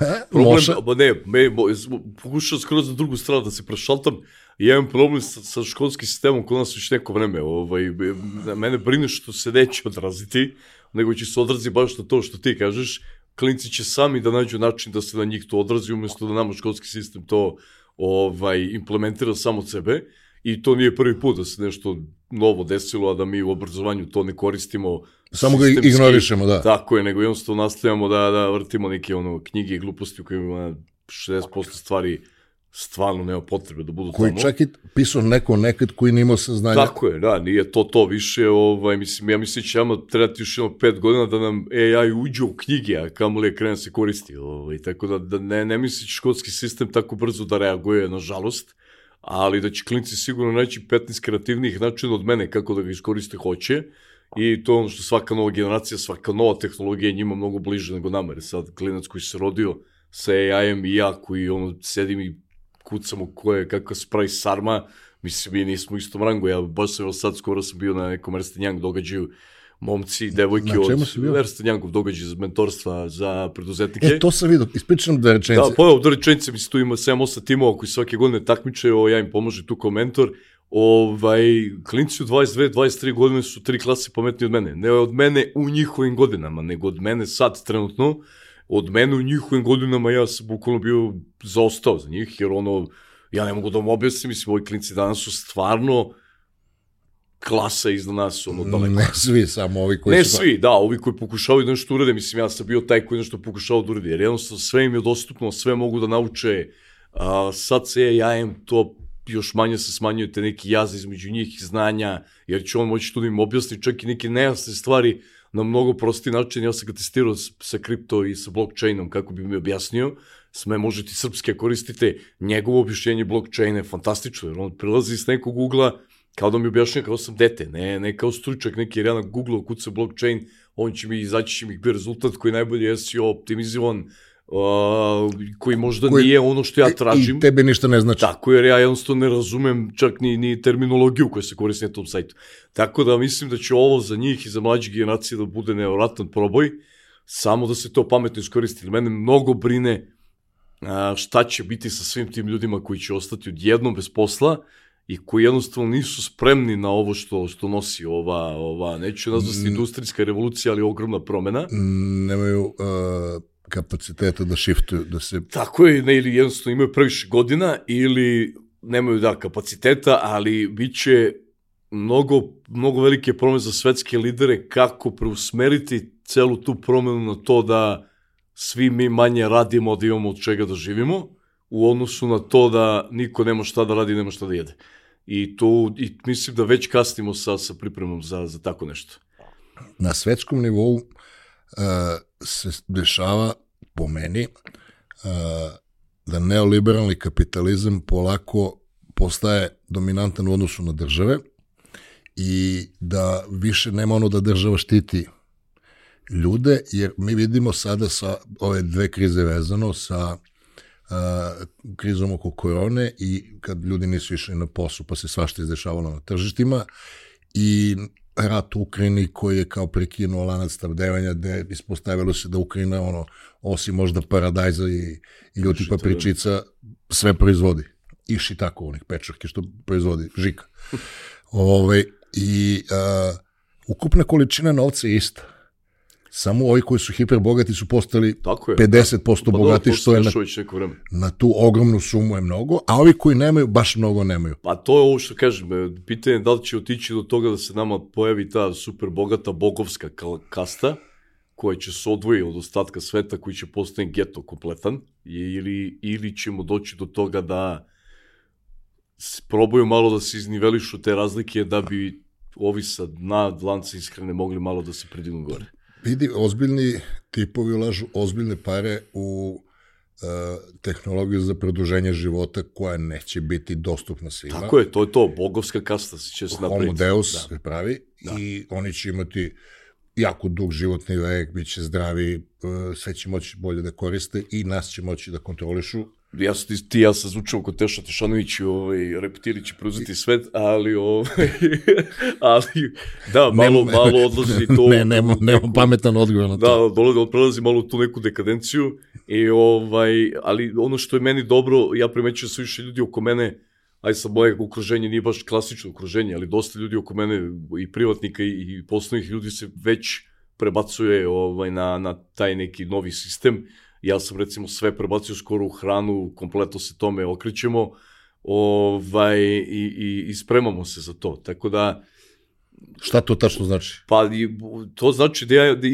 Ha? problem, Može. ba ne, me, pokušao skroz na drugu stranu da se prešaltam. Ja imam problem sa, sa školskim sistemom kod nas već neko vreme. Ovaj, mene brine što se neće odraziti, nego će se odrazi baš na to što ti kažeš. Klinci će sami da nađu način da se na njih to odrazi, umjesto da nama školski sistem to ovaj, implementira samo od sebe. I to nije prvi put da se nešto novo desilo, a da mi u obrazovanju to ne koristimo Samo ga sistemski. ignorišemo, da. Tako je, nego jednostavno nastavljamo da, da vrtimo neke ono, knjige i gluposti u kojima 60% stvari stvarno nema potrebe da budu Koji tamo. čak i pisao neko nekad koji nije imao saznanja. Tako je, da, nije to to više, ovaj, mislim, ja mislim da će nama trebati još jedno pet godina da nam AI uđe u knjige, a kamo li krene se koristi, ovaj, tako da, da ne, ne mislim da će školski sistem tako brzo da reaguje, nažalost, ali da će klinci sigurno naći 15 kreativnijih načina od mene kako da ga iskoriste hoće, i to je ono što svaka nova generacija, svaka nova tehnologija je njima mnogo bliže nego nama, jer sad klinac koji se rodio sa AI-em i ja koji ono, sedim i kucamo ko je kakav spray sarma, mislim, mi nismo u istom rangu, ja baš sam sad, skoro sam bio na nekom Ernst Young događaju, momci i devojke od? Ernst Youngov događaj za mentorstva za preduzetnike. E, to sam vidio, ispričam da rečenice. Da, pa evo, do rečenice, mislim, tu ima 7-8 timova koji svake godine takmiče, o, ja im pomožem tu kao mentor. Ovaj, klinci u 22-23 godine su tri klase pametniji od mene. Ne od mene u njihovim godinama, nego od mene sad trenutno. Od mene u njihovim godinama ja sam bukvalno bio zaostao za njih, jer ono, ja ne mogu da vam objasnim, mislim, ovi klinci danas su stvarno klasa iznad nas, ono, daleko. Ne svi, samo ovi koji Ne su... svi, da, ovi koji pokušavaju da nešto urade, mislim, ja sam bio taj koji nešto pokušao da uradi, jer jednostavno sve im je dostupno, sve mogu da nauče, a, sad se AI-em to još manje se smanjuje te neki jaz između njih i znanja, jer će on moći tu da im objasni čak i neke nejasne stvari na mnogo prosti način. Ja sam ga testirao sa kripto i sa blockchainom kako bi mi objasnio. Sme možete srpske koristite, njegovo objašnjenje blockchaina je fantastično, jer on prilazi s nekog ugla kao da mi objašnja kao sam dete, ne, ne kao stručak neki, jer ja na Google kuca blockchain, on će mi izaći će mi rezultat koji najbolje je SEO optimizovan, uh, koji možda koji, nije ono što ja tražim. I tebe ništa ne znači. Tako, jer ja jednostavno ne razumem čak ni, ni terminologiju koja se koristi na tom sajtu. Tako da mislim da će ovo za njih i za mlađe generacije da bude nevratan proboj, samo da se to pametno iskoristi. Mene mnogo brine a, šta će biti sa svim tim ljudima koji će ostati odjednom bez posla, i koji jednostavno nisu spremni na ovo što što nosi ova ova neću nazvati industrijska revolucija ali ogromna promena nemaju uh, kapaciteta da shiftuju da se tako je ne ili jednostavno imaju previše godina ili nemaju da kapaciteta ali biće mnogo mnogo velike promene za svetske lidere kako preusmeriti celu tu promenu na to da svi mi manje radimo da imamo od čega da živimo u odnosu na to da niko nema šta da radi, nema šta da jede. I to, i mislim da već kasnimo sa, sa pripremom za, za tako nešto. Na svetskom nivou uh, se dešava, po meni, uh, da neoliberalni kapitalizam polako postaje dominantan u odnosu na države i da više nema ono da država štiti ljude, jer mi vidimo sada sa ove dve krize vezano sa krizom oko korone i kad ljudi nisu išli na poslu pa se svašta izdešavalo na tržištima i rat u Ukrajini koji je kao prekinuo lanac stavdevanja gde ispostavilo se da Ukrajina ono, osim možda paradajza i, i ljudi papričica sve proizvodi. Iši tako onih pečurke što proizvodi žika. Ove, (laughs) ovaj, I a, ukupna količina novca je ista Samo ovi koji su hiperbogati su postali Tako je, 50% da. bogati, što je na, na tu ogromnu sumu je mnogo, a ovi koji nemaju, baš mnogo nemaju. Pa to je ovo što kažem, e, pitanje je da li će otići do toga da se nama pojavi ta super bogata bogovska kasta, koja će se odvoji od ostatka sveta, koji će postati geto kompletan, ili, ili ćemo doći do toga da probaju malo da se iznivelišu te razlike da bi ovi sa dna lanca ishrane mogli malo da se pridignu gore. Vidi, ozbiljni tipovi ulažu ozbiljne pare u uh, tehnologiju za produženje života koja neće biti dostupna svima. Tako je, to je to, bogovska kasta će se napraviti. Homo Deus da. pravi da. i oni će imati jako dug životni vek, bit će zdravi, uh, sve će moći bolje da koriste i nas će moći da kontrolišu ja sam ti, ti ja sam zvučao kod Teša Tešanović, ovaj, reptili će preuzeti svet, ali, ovaj, (laughs) ali, da, malo, ne, malo odlazi to. (laughs) Ne, nema, nema pametan odgovor na to. Da, dolazi, prelazi malo tu neku dekadenciju, i, ovaj, ali ono što je meni dobro, ja primećujem sve više ljudi oko mene, aj sa moje okruženje nije baš klasično okruženje, ali dosta ljudi oko mene, i privatnika i, i poslovnih ljudi se već prebacuje ovaj, na, na taj neki novi sistem, ja sam recimo sve prebacio skoro u hranu, kompletno se tome okrećemo ovaj, i, i, i spremamo se za to. Tako da... Šta to tačno znači? Pa to znači da, ja, da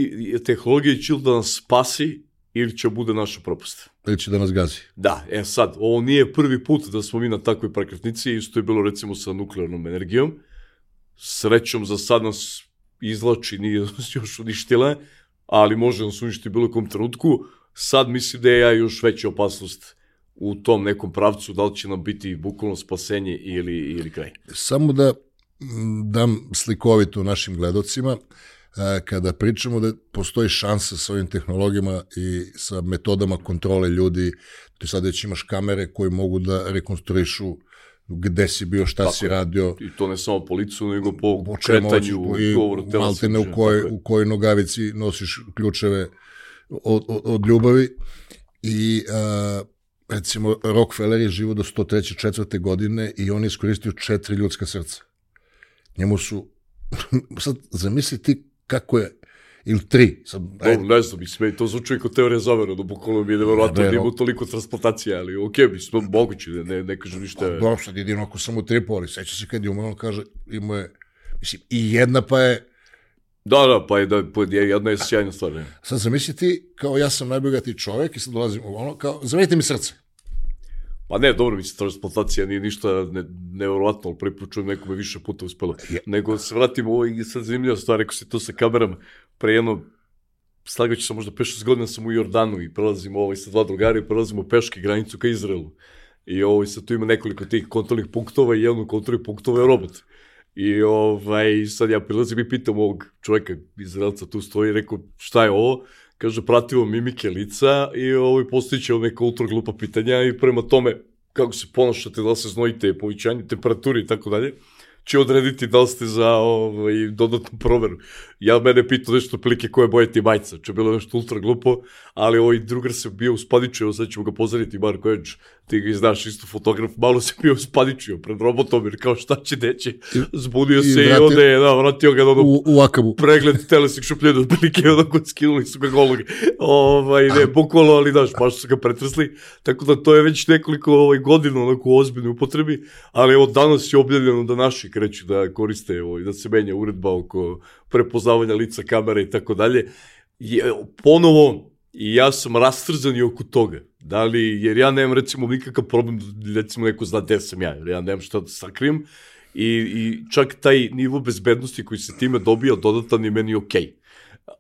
tehnologija će da nas spasi ili će bude naša propust. Ili će da nas gazi. Da, e sad, ovo nije prvi put da smo mi na takvoj prekretnici, isto je bilo recimo sa nuklearnom energijom. Srećom za sad nas izlači, nije (laughs) još uništile, ali može nas uništiti bilo kom trenutku sad mislim da je ja još veća opasnost u tom nekom pravcu, da li će nam biti bukvalno spasenje ili, ili kraj. Samo da dam slikovito našim gledocima, kada pričamo da postoji šansa sa ovim tehnologijama i sa metodama kontrole ljudi, ti sad već imaš kamere koje mogu da rekonstruišu gde si bio, šta Tako, si radio. I to ne samo po licu, nego po, po kretanju, i govoru tela. Maltene u kojoj, u kojoj nogavici nosiš ključeve od, od, od ljubavi i uh, recimo Rockefeller je živo do 103. četvrte godine i on je iskoristio četiri ljudska srca. Njemu su, (laughs) sad zamisli ti kako je, ili tri. Sad, ajde. No, ne znam, mislim, to zvuči kao teorija zavera, da bukvalno mi je nevjerojatno da ima toliko transplantacija, ali okej, okay, mislim, moguće, ne, ne, ne kažem ništa. Dobro, sad jedino ako sam u Tripoli, seća se kad je umro, on kaže, ima je, mislim, i jedna pa je, Da, da, pa je, da, pa je jedna je sjajna stvar. Ne. Sad zamisli ti, kao ja sam najbogati čovjek i sad dolazim u ono, kao, zamenite mi srce. Pa ne, dobro, mislim, transplantacija nije ništa ne, nevjerovatno, ali prvi put čujem nekome više puta uspela. Je. Nego se vratimo ovo i sad zanimljiva stvar, rekao si to sa kamerama, pre jedno slagaću se možda 5-6 godina sam u Jordanu i prelazimo ovaj, sa dva drugara i prelazimo peške granicu ka Izraelu. I ovaj, sad tu ima nekoliko tih kontrolnih punktova i jedan od kontrolnih punktova je robot. I ovaj, sad ja prilazim i pitam ovog čoveka, Izraelca tu stoji, rekao šta je ovo? Kaže, pratimo mimike lica i ovaj, postojiće neka ultra glupa pitanja i prema tome kako se ponašate, da li se znojite, povećanje temperature i tako dalje će odrediti da li ste za ovaj, dodatnu proveru. Ja mene pitao nešto prilike koje boje ti majca, će bilo nešto ultra glupo, ali ovaj drugar se bio uspadičio, sad ćemo ga pozdraviti, Marko Edge, ti ga znaš isto fotograf, malo se bio uspadičio pred robotom, jer kao šta će deći, zbunio se i, i onda je, da, vratio ga ono, u, u akabu. pregled telesik šupljena, otprilike onako skinuli su ga golog, ovaj, ne, bukvalo, ali daš, baš su ga pretresli, tako da to je već nekoliko ovaj, godina onako u ozbiljnoj upotrebi, ali evo danas je objavljeno da naši kreću da koriste, ovaj, da se menja uredba oko prepoznavanja lica kamere i tako dalje. Ponovo, i ja sam rastrzan i oko toga. Da li, jer ja nemam recimo nikakav problem, recimo neko zna gde sam ja, jer ja nemam šta da sakrijem. I, I čak taj nivo bezbednosti koji se time dobija dodatan je meni okej. Okay.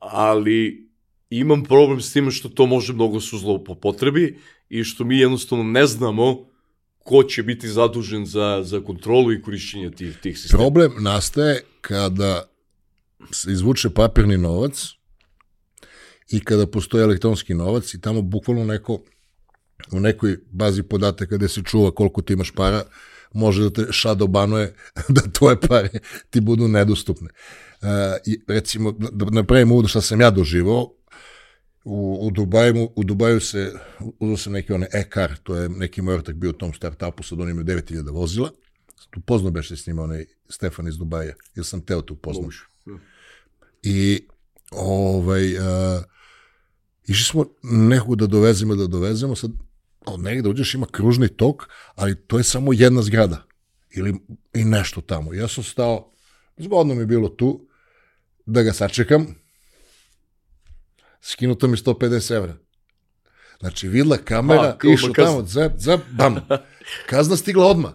Ali imam problem s tim što to može mnogo su zloupotrebi i što mi jednostavno ne znamo ko će biti zadužen za, za kontrolu i korišćenje tih, tih sistema. Problem nastaje kada se izvuče papirni novac i kada postoji elektronski novac i tamo bukvalno neko u nekoj bazi podataka gde se čuva koliko ti imaš para, može da te shadow banuje (laughs) da tvoje pare ti budu nedostupne. Uh, i recimo, da napravim uvod šta sam ja doživao, u, u, Dubaju, u Dubaju se, uzao sam neki onaj e-car, to je neki moj ortak bio u tom startupu, sad on ima 9000 vozila, tu poznao beše s njima onaj Stefan iz Dubaja, jer sam teo tu poznao. I ovaj, uh, išli smo nekog da dovezemo, da dovezemo, sad od negde uđeš ima kružni tok, ali to je samo jedna zgrada ili i nešto tamo. Ja sam stao, zgodno mi je bilo tu, da ga sačekam, skinuto mi 150 evra. Znači, vidla kamera, A, išao tamo, zap, zap, bam. Kazna stigla odmah.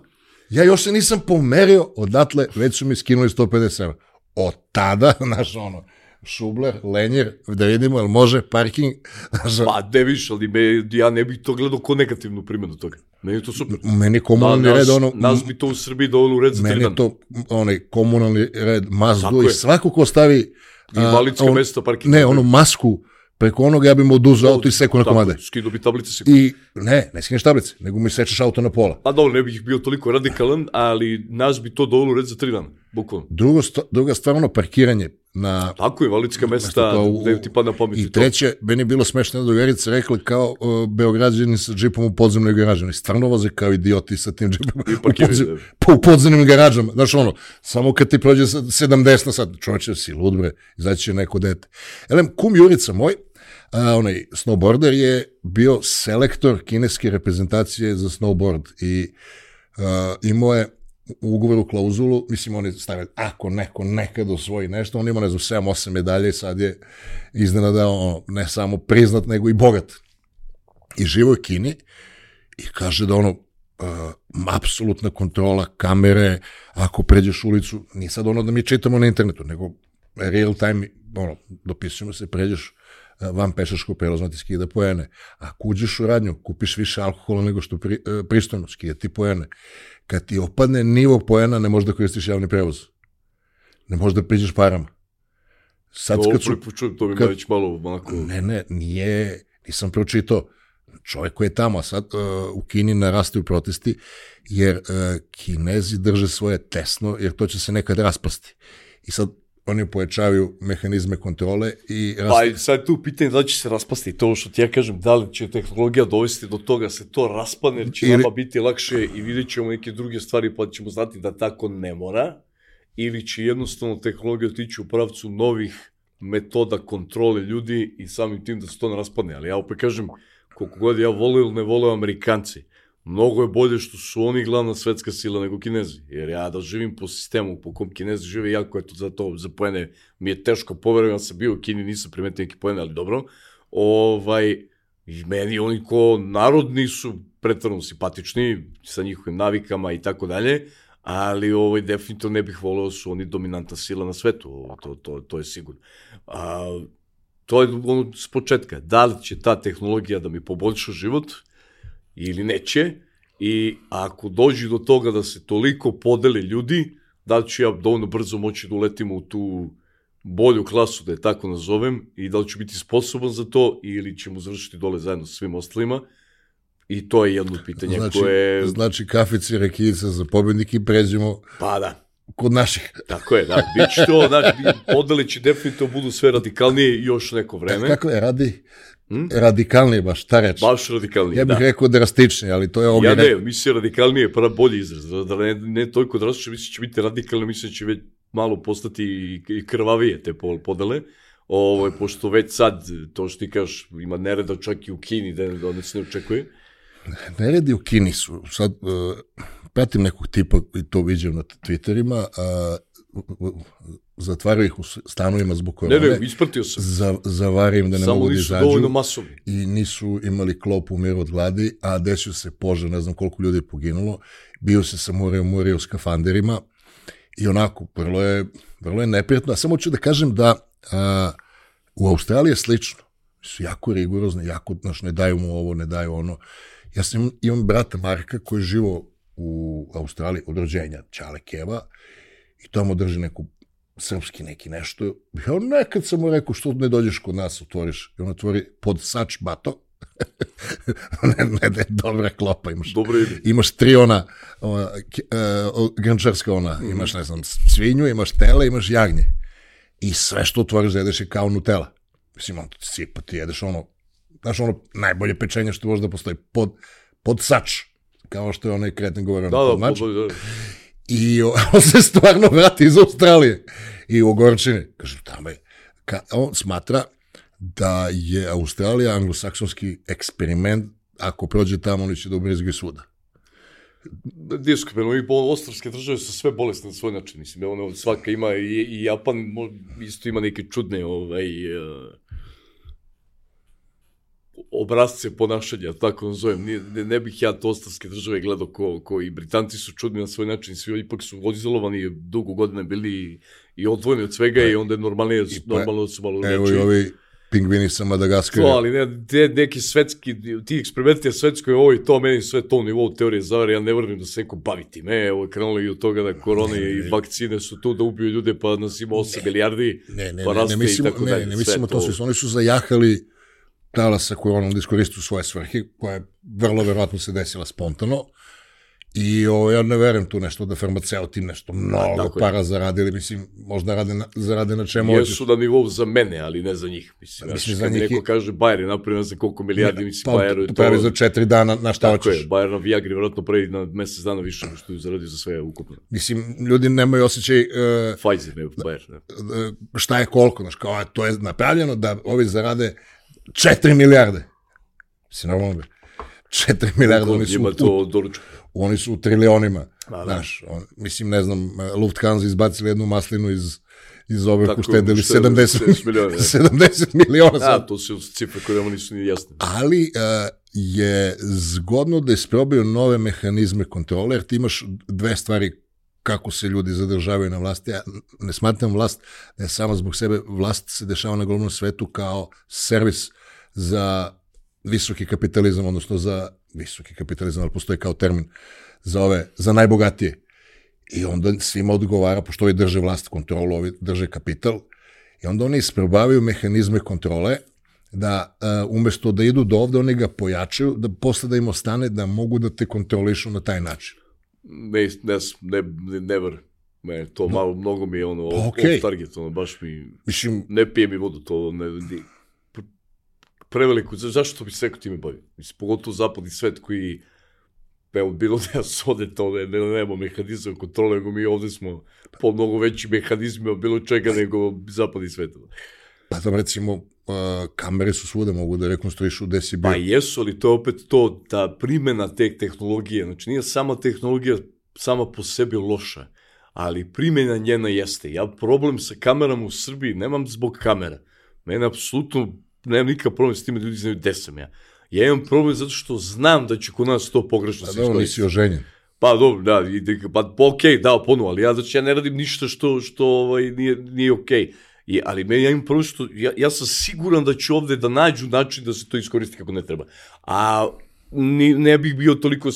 Ja još se nisam pomerio, odatle već su mi skinuli 150 evra. Od tada, (laughs) znaš, ono, Šubler, Lenjer, da vidimo, jel može parking? (laughs) pa, ne viš, ali me, ja ne bih to gledao ko negativnu primjenu toga. Meni je to super. Meni komunalni da, red, ono... Nas bi to u Srbiji dovoljno u red za Meni je to, onaj, komunalni red, mazdu i svako ko stavi... Invalidska mesta, parking. Ne, ono, masku, preko onoga ja bi mu oduzao auto i seku na komade. Skido bi tablice seku. I, ne, ne skineš tablice, nego mi sečeš auto na pola. A dobro, ne bih bio toliko radikalan, ali nas bi to dovoljno red za tri dana, bukvalno. Drugo, druga stvarno parkiranje na... Tako je, validska mesta, gde ti pada na pamet. I treće, to. meni je bilo smešno da drugarica rekla kao uh, Beograđani sa džipom u podzemnoj garaži. Oni stvarno voze kao idioti sa tim džipom I u, podzem, da. po, u podzemnim garažama. Znaš ono, samo kad ti prođe 70 na sat, čovječe si lud bre, izaći će neko dete. Elem, kum Jurica moj, a, onaj snowboarder je bio selektor kineske reprezentacije za snowboard i a, imao je u ugovoru klauzulu, mislim, oni stavili, ako neko nekad osvoji nešto, on ima, ne znam, 7-8 medalje i sad je iznenada ono, ne samo priznat, nego i bogat. I živo je Kini i kaže da ono, uh, apsolutna kontrola kamere, ako pređeš ulicu, nije sad ono da mi čitamo na internetu, nego real time, ono, dopisujemo se, pređeš van pešačkog prelazno ti skida poene. Ako uđeš u radnju, kupiš više alkohola nego što pri, e, pristojno, skida ti poene. Kad ti opadne nivo poena, ne možeš da koristiš javni prevoz. Ne možeš da priđeš parama. Sad to, kad su... Čujem, to mi kad, već malo onako... Ne, ne, nije, nisam pročitao. Čovjek koji je tamo, sad uh, u Kini narastaju protesti, jer uh, Kinezi drže svoje tesno, jer to će se nekad raspasti. I sad oni pojačavaju mehanizme kontrole i... Pa sad tu pitanje da će se raspasti to što ti ja kažem, da li će tehnologija dovesti do toga da se to raspane, jer će ili... nama biti lakše i vidjet ćemo neke druge stvari pa ćemo znati da tako ne mora, ili će jednostavno tehnologija otići u pravcu novih metoda kontrole ljudi i samim tim da se to ne raspadne. Ali ja opet kažem, koliko god ja volio ili ne volio Amerikanci, mnogo je bolje što su oni glavna svetska sila nego Kinezi. Jer ja da živim po sistemu po kom Kinezi žive, jako je to za to, za poene, mi je teško poverujem, ja sam bio u Kini, nisam primetio neki poene, ali dobro. Ovaj, i meni oni ko narodni su pretvrno simpatični, sa njihovim navikama i tako dalje, ali ovaj, definitivno ne bih voleo da su oni dominanta sila na svetu, to, to, to je sigurno. A, to je ono s početka. Da li će ta tehnologija da mi poboljša život ili neće i ako dođe do toga da se toliko podeli ljudi, da li ću ja dovoljno brzo moći da uletim u tu bolju klasu, da je tako nazovem, i da li ću biti sposoban za to ili ćemo završiti dole zajedno sa svim ostalima. I to je jedno pitanje Znači, koje... znači kafici, rekijica za pobednik i pređemo Pa da, kod naših. tako je, da. Biće to, znači, podele će definitivno budu sve radikalnije još neko vreme. Kako je, radi? Hm? Radikalnije baš, ta reč. Baš radikalnije, Ja bih da. rekao drastičnije, ali to je Ja ovdje ne, mislim radikalnije je prav bolji izraz, da- da ne, ne toliko drastično, mislim da će biti radikalno, mislim da će već malo postati i, krvavije te pol- podele, Ovo, pošto već sad, to što ti kažeš, ima nereda čak i u Kini, da, da ne se ne očekuje. Neredi u Kini su, sad uh, pratim nekog tipa i to viđem na Twitterima, uh, zatvaraju ih u stanovima zbog Ne, korone, ne, ispratio sam. za, zavari im da ne Samo mogu da izađu dovoljno masovni. i nisu imali klop u miru od gladi, a desio se požar, ne znam koliko ljudi je poginulo, bio se sa more u more u skafanderima i onako, vrlo je, vrlo je neprijatno, a samo ću da kažem da a, u Australiji je slično, su jako rigorozni, jako, znaš, ne daju mu ovo, ne daju ono. Ja sam imam brata Marka koji je živo u Australiji od rođenja, Čale Keva, i tamo drži neku srpski neki nešto. Ja nekad sam mu rekao što ne dođeš kod nas, otvoriš. I on otvori pod sač bato. (laughs) ne, ne, ne, dobra klopa imaš. Dobro ime. Imaš tri ona, ona uh, grnčarska ona, Mhm. imaš, ne znam, svinju, imaš tele, imaš jagnje. I sve što otvoriš jedeš je kao Nutella. Mislim, on sipa, ti jedeš ono, znaš ono, najbolje pečenje što može da postoji, pod, pod sač. Kao što je onaj kreten govorio, Da, da, mač. da, da. I (laughs) on se stvarno vrati iz Australije i u Gorčini. Kaže, tamo je. Ka, on smatra da je Australija anglosaksonski eksperiment, ako prođe tamo, oni će da ubrizgaju svuda. Diskupeno, i ostrovske države su sve bolesne na svoj način, mislim, ono, svaka ima, i, i Japan isto ima neke čudne, ovaj, uh, obrazce ponašanja, tako nazovem, ne, ne, ne bih ja to ostrovske države gledao ko, ko i Britanci su čudni na svoj način, svi ipak su izolovani dugo godine bili i odvojeni od svega i onda je normalnije, pa- normalno su malo Evo i ovi pingvini sa Madagaskara. To, ali ne, te neki svetski, ti eksperimenti na svetskoj, ovo i to, meni sve to u nivou teorije zavere, ja ne verujem da se neko bavi time, evo, krenulo i od toga da korone i vakcine su tu da ubiju ljude, pa nas ima 8 milijardi, Ne, ne, pa ne, raste ne, i mislimo, tako ne, dalje, ne sve mislimo to, svi su, oni su zajahali talasa koronom da iskoristu svoje svrhe, koja je vrlo verovatno se desila spontano. I o, ja ne verujem tu nešto da farmaceuti nešto mnogo tako je. para zaradili, mislim, možda rade na, zarade na čemu hoćeš. Jesu na nivou za mene, ali ne za njih. Mislim, Pa, mislim, za njih neko i- kaže Bayer je napravio znam koliko milijardi, mislim, Pa, Bayer je to pravi za četiri dana, na šta Tako hoćeš. je, Bayer na Viagri vjerojatno pravi na mesec dana više nego što je zaradio za sve ukupno. Mislim, ljudi nemaju osjećaj uh, Pfizer, ne Bayer. Ne. šta je koliko, znaš, kao, to je napravljeno da ovi zarade 4 milijarde. Mislim, normalno bi. 4 milijarde, oni su, u, oni su u trilionima. Da. Znaš, on, mislim, ne znam, Lufthansa izbacili jednu maslinu iz, iz ove Tako, uštedili uštedili 70, 70 miliona, da. 70 miliona. Da, to su cifre koje vam nisu ni jasne. Ali uh, je zgodno da isprobaju nove mehanizme kontrole, jer ti imaš dve stvari kako se ljudi zadržavaju na vlasti. Ja ne smatram vlast da je sama zbog sebe, vlast se dešava na globalnom svetu kao servis za visoki kapitalizam, odnosno za visoki kapitalizam, ali postoji kao termin za ove, za najbogatije. I onda svima odgovara, pošto ovi drže vlast kontrolu, ovi drže kapital, i onda oni isprobavaju mehanizme kontrole, da uh, umesto da idu do ovde, oni ga pojačaju, da posle da im ostane da mogu da te kontrolišu na taj način. Ne, ne, ne, ne never. Ne, to malo, mnogo mi je ono, Pa, okej. off target, ono, baš mi, Mislim, ne pije mi vodu, to ne, ne pr- preveliko, za- zašto bi se neko time bavio? Mislim, pogotovo zapadni svet koji, evo, bilo da ja sode to, ne, ne, nema mehanizam kontrole, nego mi ovde smo po mnogo veći mehanizmi od bilo čega nego zapadni svet. pa tam recimo, uh, kamere su svuda, mogu da rekonstruišu gde si bio. Pa jesu, ali to je opet to, ta primjena te tehnologije, znači nije sama tehnologija sama po sebi loša, ali primjena njena jeste. Ja problem sa kamerama u Srbiji nemam zbog kamera. Mene apsolutno, nemam nikakav problem s time da ljudi znaju gde sam ja. Ja imam problem zato što znam da će kod nas to pogrešno se da, iskoristiti. nisi oženjen. Pa dobro, da, i, pa, okej, dao ponu, ali ja znači ja ne radim ništa što, što ovaj, nije, nije okej. I, ali meni ja imam problem što, ja, ja sam siguran da će ovde da nađu način da se to iskoristi kako ne treba. A ni, ne bih bio toliko,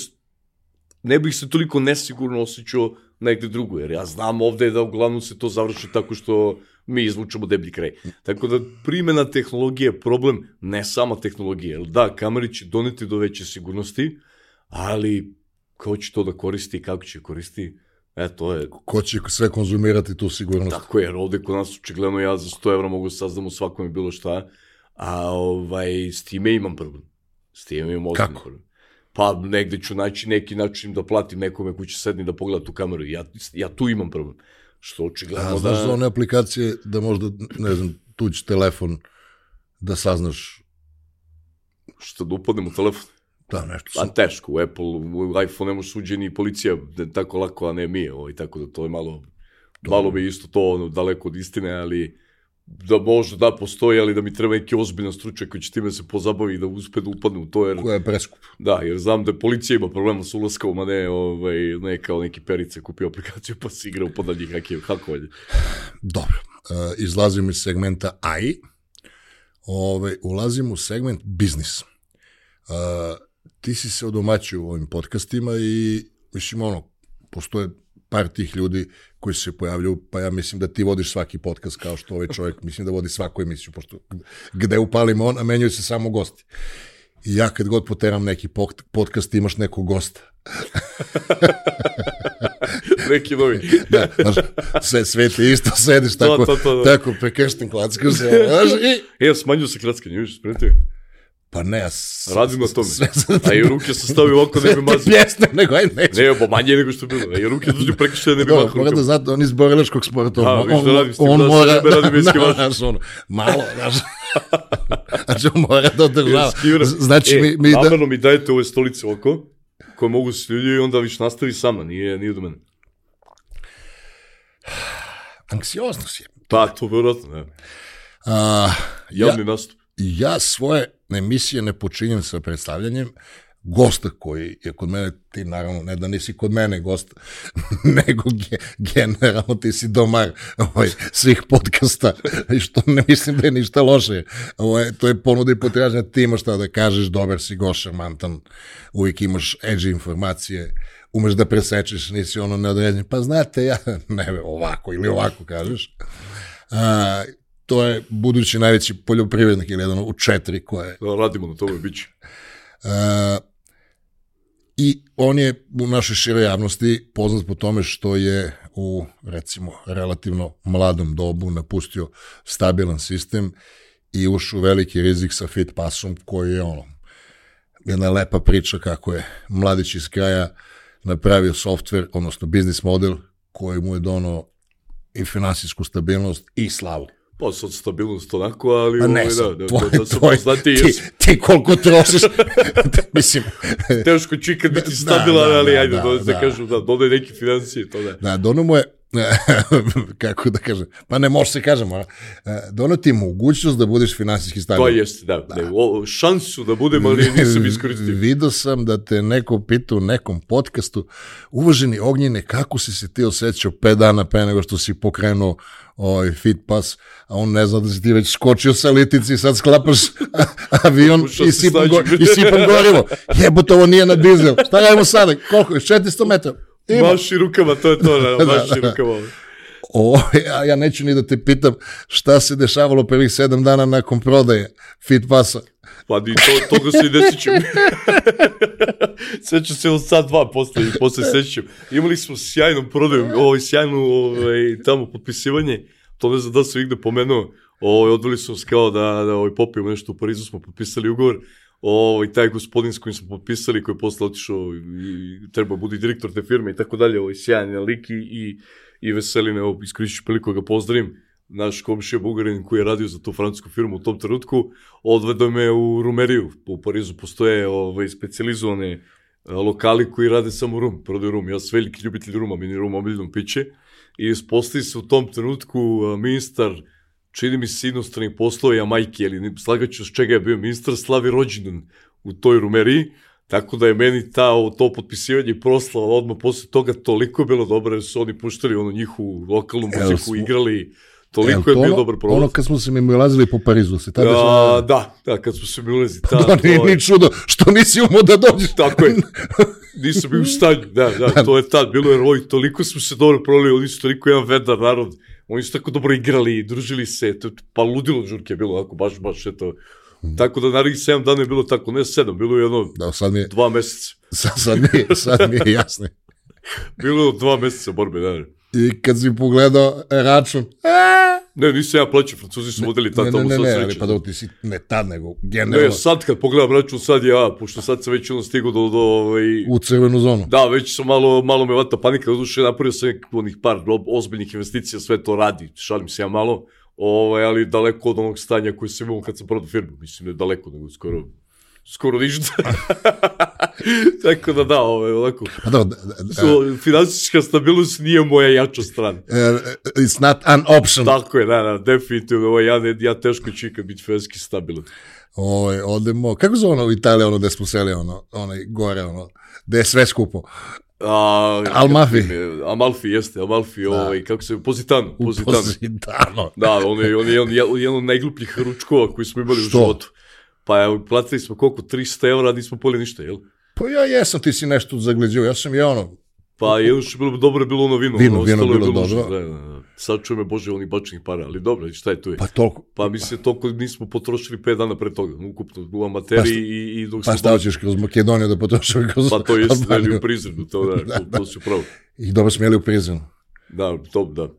ne bih se toliko nesigurno osjećao negde drugo, jer ja znam ovde da uglavnom se to završi tako što mi izvučemo deblji kraj. Tako da primjena tehnologije je problem, ne sama tehnologija. Jer da, kamere će doneti do veće sigurnosti, ali ko će to da koristi i kako će koristi, e, to je Ko će sve konzumirati tu sigurnost? Tako je, jer ovde kod nas očigledno ja za 100 evra mogu da saznam u svakome bilo šta, a ovaj, s time imam problem. S time imam ozbiljno Kako? problem. Pa negde ću naći neki način da platim nekome ko će sedni da pogleda tu kameru. Ja, ja tu imam problem. Što očigledno A znaš da... one aplikacije da možda, ne znam, tuđ telefon da saznaš Što da upadnem u telefon. da nešto sam. teško, u Apple, u iPhone ne može suđe ni policija da tako lako, a ne mi, ovaj, tako da to je malo, malo je isto to ono, daleko od istine, ali da možda da postoji, ali da mi treba neki ozbiljan stručnjak koji će time se pozabavi da uspe da upadne u to, jer, Koja je preskup. da, jer znam da policija ima problema sa ulaskom, a ne, ovaj, ne kao neki perice kupio aplikaciju pa se igra upadanje hakev, hakovanje. Dobro. Uh, izlazim iz segmenta AI, Ove, ulazim u segment biznis. Uh, ti si se odomaćio u ovim podcastima i, mislim, ono, postoje par tih ljudi koji se pojavljaju, pa ja mislim da ti vodiš svaki podcast kao što ovaj čovjek, mislim da vodi svaku emisiju, pošto gde upalim on, a menjaju se samo gosti. I ja kad god poteram neki pod- podcast, imaš nekog gosta. (laughs) neki novi. (laughs) Da, znaš, sve, sve ti isto sediš To, tako, to, to, da. tako prekršten klackaš se, znaš, i... E, smanjuju se klackanje, vidiš, spremite. Pa ne, ja s- Radim na tome. Sve, A i ruke sam stavio ovako da bi (laughs) mazio. pjesme, nego aj neću. Ne, pa manje nego što je bilo. I ruke dođu prekršaj da ne bi mahao mora da znate, on iz borilačkog sporta, A, on, viš da radim s tim, on da, mora, ne radim (laughs) da, eskivaž. znaš, ono, malo, znaš, (laughs) znači on mora da održava. Znači, e, mi, mi da, namerno mi dajete ove stolice oko, koje mogu se ljudi i onda viš nastavi sama, nije, nije do mene. (sighs) anksioznost je. Pa, to vjerojatno, ne. A, ja, Javni nastup. ja svoje emisije ne počinjem sa predstavljanjem gosta koji je kod mene, ti naravno, ne da nisi kod mene gost, (laughs) nego ge, generalno ti si domar ovaj, svih podcasta, (laughs) što ne mislim da je ništa loše. Ovaj, to je ponuda i potražnja, ti imaš šta da kažeš, dobar si, goš, šarmantan, uvijek imaš edgy informacije, umeš da presečeš, nisi ono neodređen, pa znate, ja, (laughs) ne, ovako ili ovako kažeš. A, to je budući najveći poljoprivrednik ili jedan u četiri koje Da, radimo na tome, bit će. E, I on je u našoj široj javnosti poznat po tome što je u, recimo, relativno mladom dobu napustio stabilan sistem i ušao u veliki rizik sa Fit Passom koji je ono, jedna lepa priča kako je mladić iz kraja napravio softver, odnosno biznis model koji mu je donao i finansijsku stabilnost i slavu. Pa sad stabilnost onako, ali Pa ne, ovaj, da, da, tvoj, da, da tvoj, poznati, jer ti, ti koliko trošiš, (laughs) mislim, teško će ikad biti Da, stabilan, da, ali da, ajde, da, da, da, da. kažu, da, dodaj neke financije, to da. Da, dono mu je, (laughs) kako da kažem, pa ne može se kažem, ona, dono ti je mogućnost da budeš finansijski To stabilan. jeste, da, da. o, šansu da budem, ali nisam (laughs) iskoristio. Vidio sam da te neko pitao u nekom podcastu, uvaženi Ognjene, kako si se ti osjećao pet dana pre nego što si pokrenuo ovaj fit pas, a on ne zna da si ti već skočio sa litici i sad sklapaš avion i sipam, go, i sipam gorivo. Jebote, ovo nije na dizel. Šta radimo sada? Koliko je? 400 metara. Ima. Maši rukama, to je to, da, (laughs) maši da. rukama. O, ja, ja neću ni da te pitam šta se dešavalo prvih sedam dana nakon prodaje Fit Pasa. Pa ni to, toga se i ne sećam. (laughs) sećam se od sad dva posle i posle sećam. Imali smo sjajnu prodaju, ovaj, sjajnu ovaj, tamo potpisivanje, to ne znam da sam igde pomenuo, ovaj, odveli smo se kao da, da ovaj, popijemo nešto u Parizu, smo potpisali ugovor, ovaj, taj gospodin s kojim smo potpisali, koji je posle otišao i treba budi direktor te firme i tako dalje, ovaj, sjajan lik i, i, veselin, evo, iskoristit priliku da ga pozdravim, naš komšija Bugarin koji je radio za tu francusku firmu u tom trenutku, odvedo me u rumeriju. U Parizu postoje ovaj, specializovane a, lokali koji rade samo rum, prodaju rum. Ja sam veliki ljubitelj ruma, mini rum, omiljeno piće. I ispostavi se u tom trenutku a, ministar, čini mi se inostranih poslova Jamajke, ali slagaću s čega je bio ministar, slavi rođendan u toj rumeriji. Tako da je meni ta, to potpisivanje proslava odmah posle toga toliko bilo dobro jer su oni puštali ono njihovu lokalnu muziku, smo- igrali Toliko je bio dobar provod. Ono kad smo se mi ulazili po Parizu, se tada A, da, da, kad smo se mi ulazili. Pa da, nije ni čudo što nisi umao da dođeš. Tako je. Nisam bio u stanju, da, da, to je tad, bilo je roj, toliko smo se dobro proveli, oni su toliko jedan vedar narod, oni su tako dobro igrali, družili se, to, pa ludilo žurke je bilo, ako baš, baš, eto, Tako da narednih 7 dana je bilo tako, ne 7, bilo je jedno Da, sad mi je, dva meseca. sad, sad, mi je, sad mi je jasno. Bilo je dva meseca borbe, da. I kad si pogledao račun, a, Ne, nisam ja plaćao, francuzi su vodili tad ne, ne, ne, ne, ali pa da ti si, ne tad, nego generalno Ne, sad kad pogledam račun, sad ja, pošto sad sam već ono stigao do, do ovaj, u crvenu zonu. Da, već sam malo, malo me vata panika, doduše napravio sam onih par ozbiljnih investicija, sve to radi, šalim se ja malo, ovaj, ali daleko od onog stanja koje sam imao kad sam prodao firmu, mislim, ne daleko, nego skoro, skoro ništa. (laughs) Tako da da, ovaj, ovako, Pa da, da, da, so, finansijska stabilnost nije moja jača strana. uh, it's not an option. Tako je, da, da, definitivno, ovaj, ja, ne, ja teško ću ikad biti finansijski stabilan. Ovaj, odemo, kako zove ono u Italiji, ono gde smo seli, ono, onaj gore, ono, gde je sve skupo. A, Almafi. Amalfi, jeste, Amalfi, da. ovaj, kako se, Pozitano, Pozitano. Pozitano. Da, on je, on je, on je jedan od najglupljih ručkova koji smo imali Što? u životu. Pa evo, platili smo koliko, 300 evra, a nismo poli ništa, jel? Pa ja jesam, ti si nešto zagleđio, ja sam i ono, Pa je bilo dobro je bilo ono vino. Vino, ono vino je bilo užas, dobro. Da, da, da. Sad čujem me, bože, onih bačenih para, ali dobro, šta je tu je? pa toliko, Pa mi se toliko nismo potrošili 5 dana pre toga, ukupno u amateriji i, i dok pa smo šta hoćeš kroz Makedoniju da potrošiš kroz Pa to jeste da je Albaniju? u Prizrenu, to, da, (laughs) Da, to, to si pravo. I dobro smo jeli u prizenu. Da, to, da.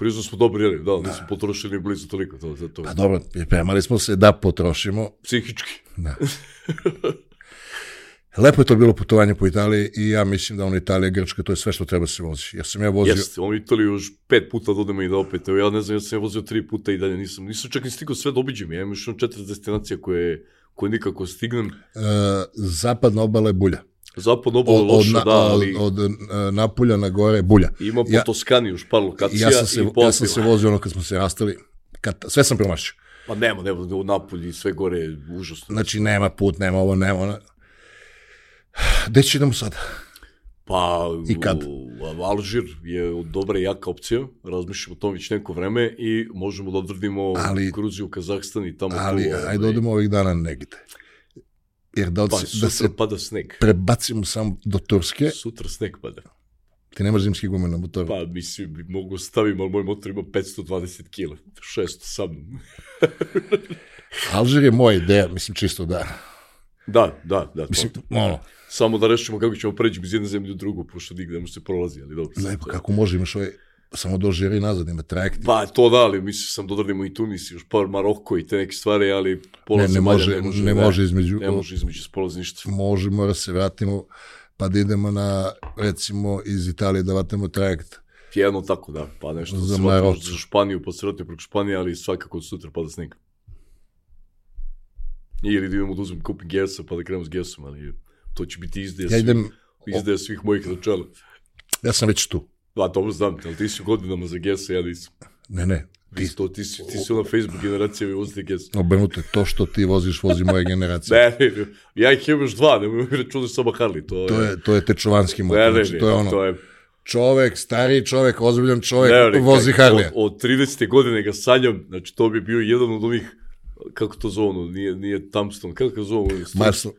Prizrenu smo dobro jeli, da, nismo potrošili ni blizu toliko, to, za to. Pa dobro, pripremali smo se da potrošimo. Psihički. Da. (laughs) Lepo je to bilo putovanje po Italiji i ja mislim da ono Italija, Grčka, to je sve što treba se vozi. Ja sam ja vozio, Jeste, on Italiju još pet puta da odemo i da opet. Evo, ja ne znam, ja sam ja vozio tri puta i dalje nisam. Nisam čak ni stigao sve da obiđem. Ja imam još ono četiri destinacije koje, koje nikako stignem. uh, zapadna obala je bulja. Zapad obala Od, od, loša, na, da, ali od, od Napulja na gore bulja. ima po ja- Toskani još par lokacija Ja sam se, i po ja sam se vozio ono kad smo se rastali, kad, sve sam promašio. Pa nema, nema, u Napolji sve gore je užasno. Znači, nema put, nema ovo, nema ono. Gde će idemo sad? Pa, I kad? u- Alžir je dobra i jaka opcija, razmišljamo o tom već neko vreme i možemo da odvrdimo Ali- Gruziju, Kazahstan i tamo Ali, tu, ovaj, ajde odemo ovih dana negde. Jer da, Pa, odsi- sutra da se pada sneg. prebacimo samo do Turske, Sutra sneg pada. ti nemaš zimski gume na motoru. Pa, mislim, bi mogu stavim, ali moj motor ima 520 kila. 600 sa mnom. (laughs) Alžir je moja ideja, mislim čisto da. Da, da, da. Mislim, to. ono, Samo da rešimo kako ćemo preći iz jedne zemlje u drugu, pošto nigde ne može se prolazi, ali dobro. lepo, kako može, imaš ovaj, samo do Alžira i nazad, ima trajekt. Pa to da, ali mislio sam da odradimo i Tunis, još par Maroko i te neke stvari, ali pola Ne, ne može, ne može, ne da. može između, Ne može između spolazi ništa. može, mora se vratimo, pa da idemo na, recimo, iz Italije da vatimo trajekt. Jedno tako, da, pa nešto Za Maroko. za Španiju, pa se vrati preko Španije, ali svakako od sutra pada sneg. Ili da idemo da uzmem kupim Gersa, pa da krenemo s Gersom, ali to će biti izdaja, Ja svih, idem, izdaja svih mojih načela. ja sam već tu. Da, dobro znam, ali ti si u godinama za Gersa, ja nisam. Ne, ne, Ti, ti, to, ti, si, ti si ona Facebook generacija i vozite Gersa. obrnuto je to što ti voziš, vozi moja generacija. Ne, ne, ne, ja ih imam još dva, ne mogu računati samo Harley, to, To je, to je tečovanski motor, Ne, ne, znači, ne, to je ono, to je čovek, stariji čovek, ozbiljan čovek, Ne, ne, vozi Harley. Od, od 30. godine ga sanjam, znači to bi bio jedan od onih, kako to zove, ono, nije, nije Thumbstone, kako ga zove? ono, Marso,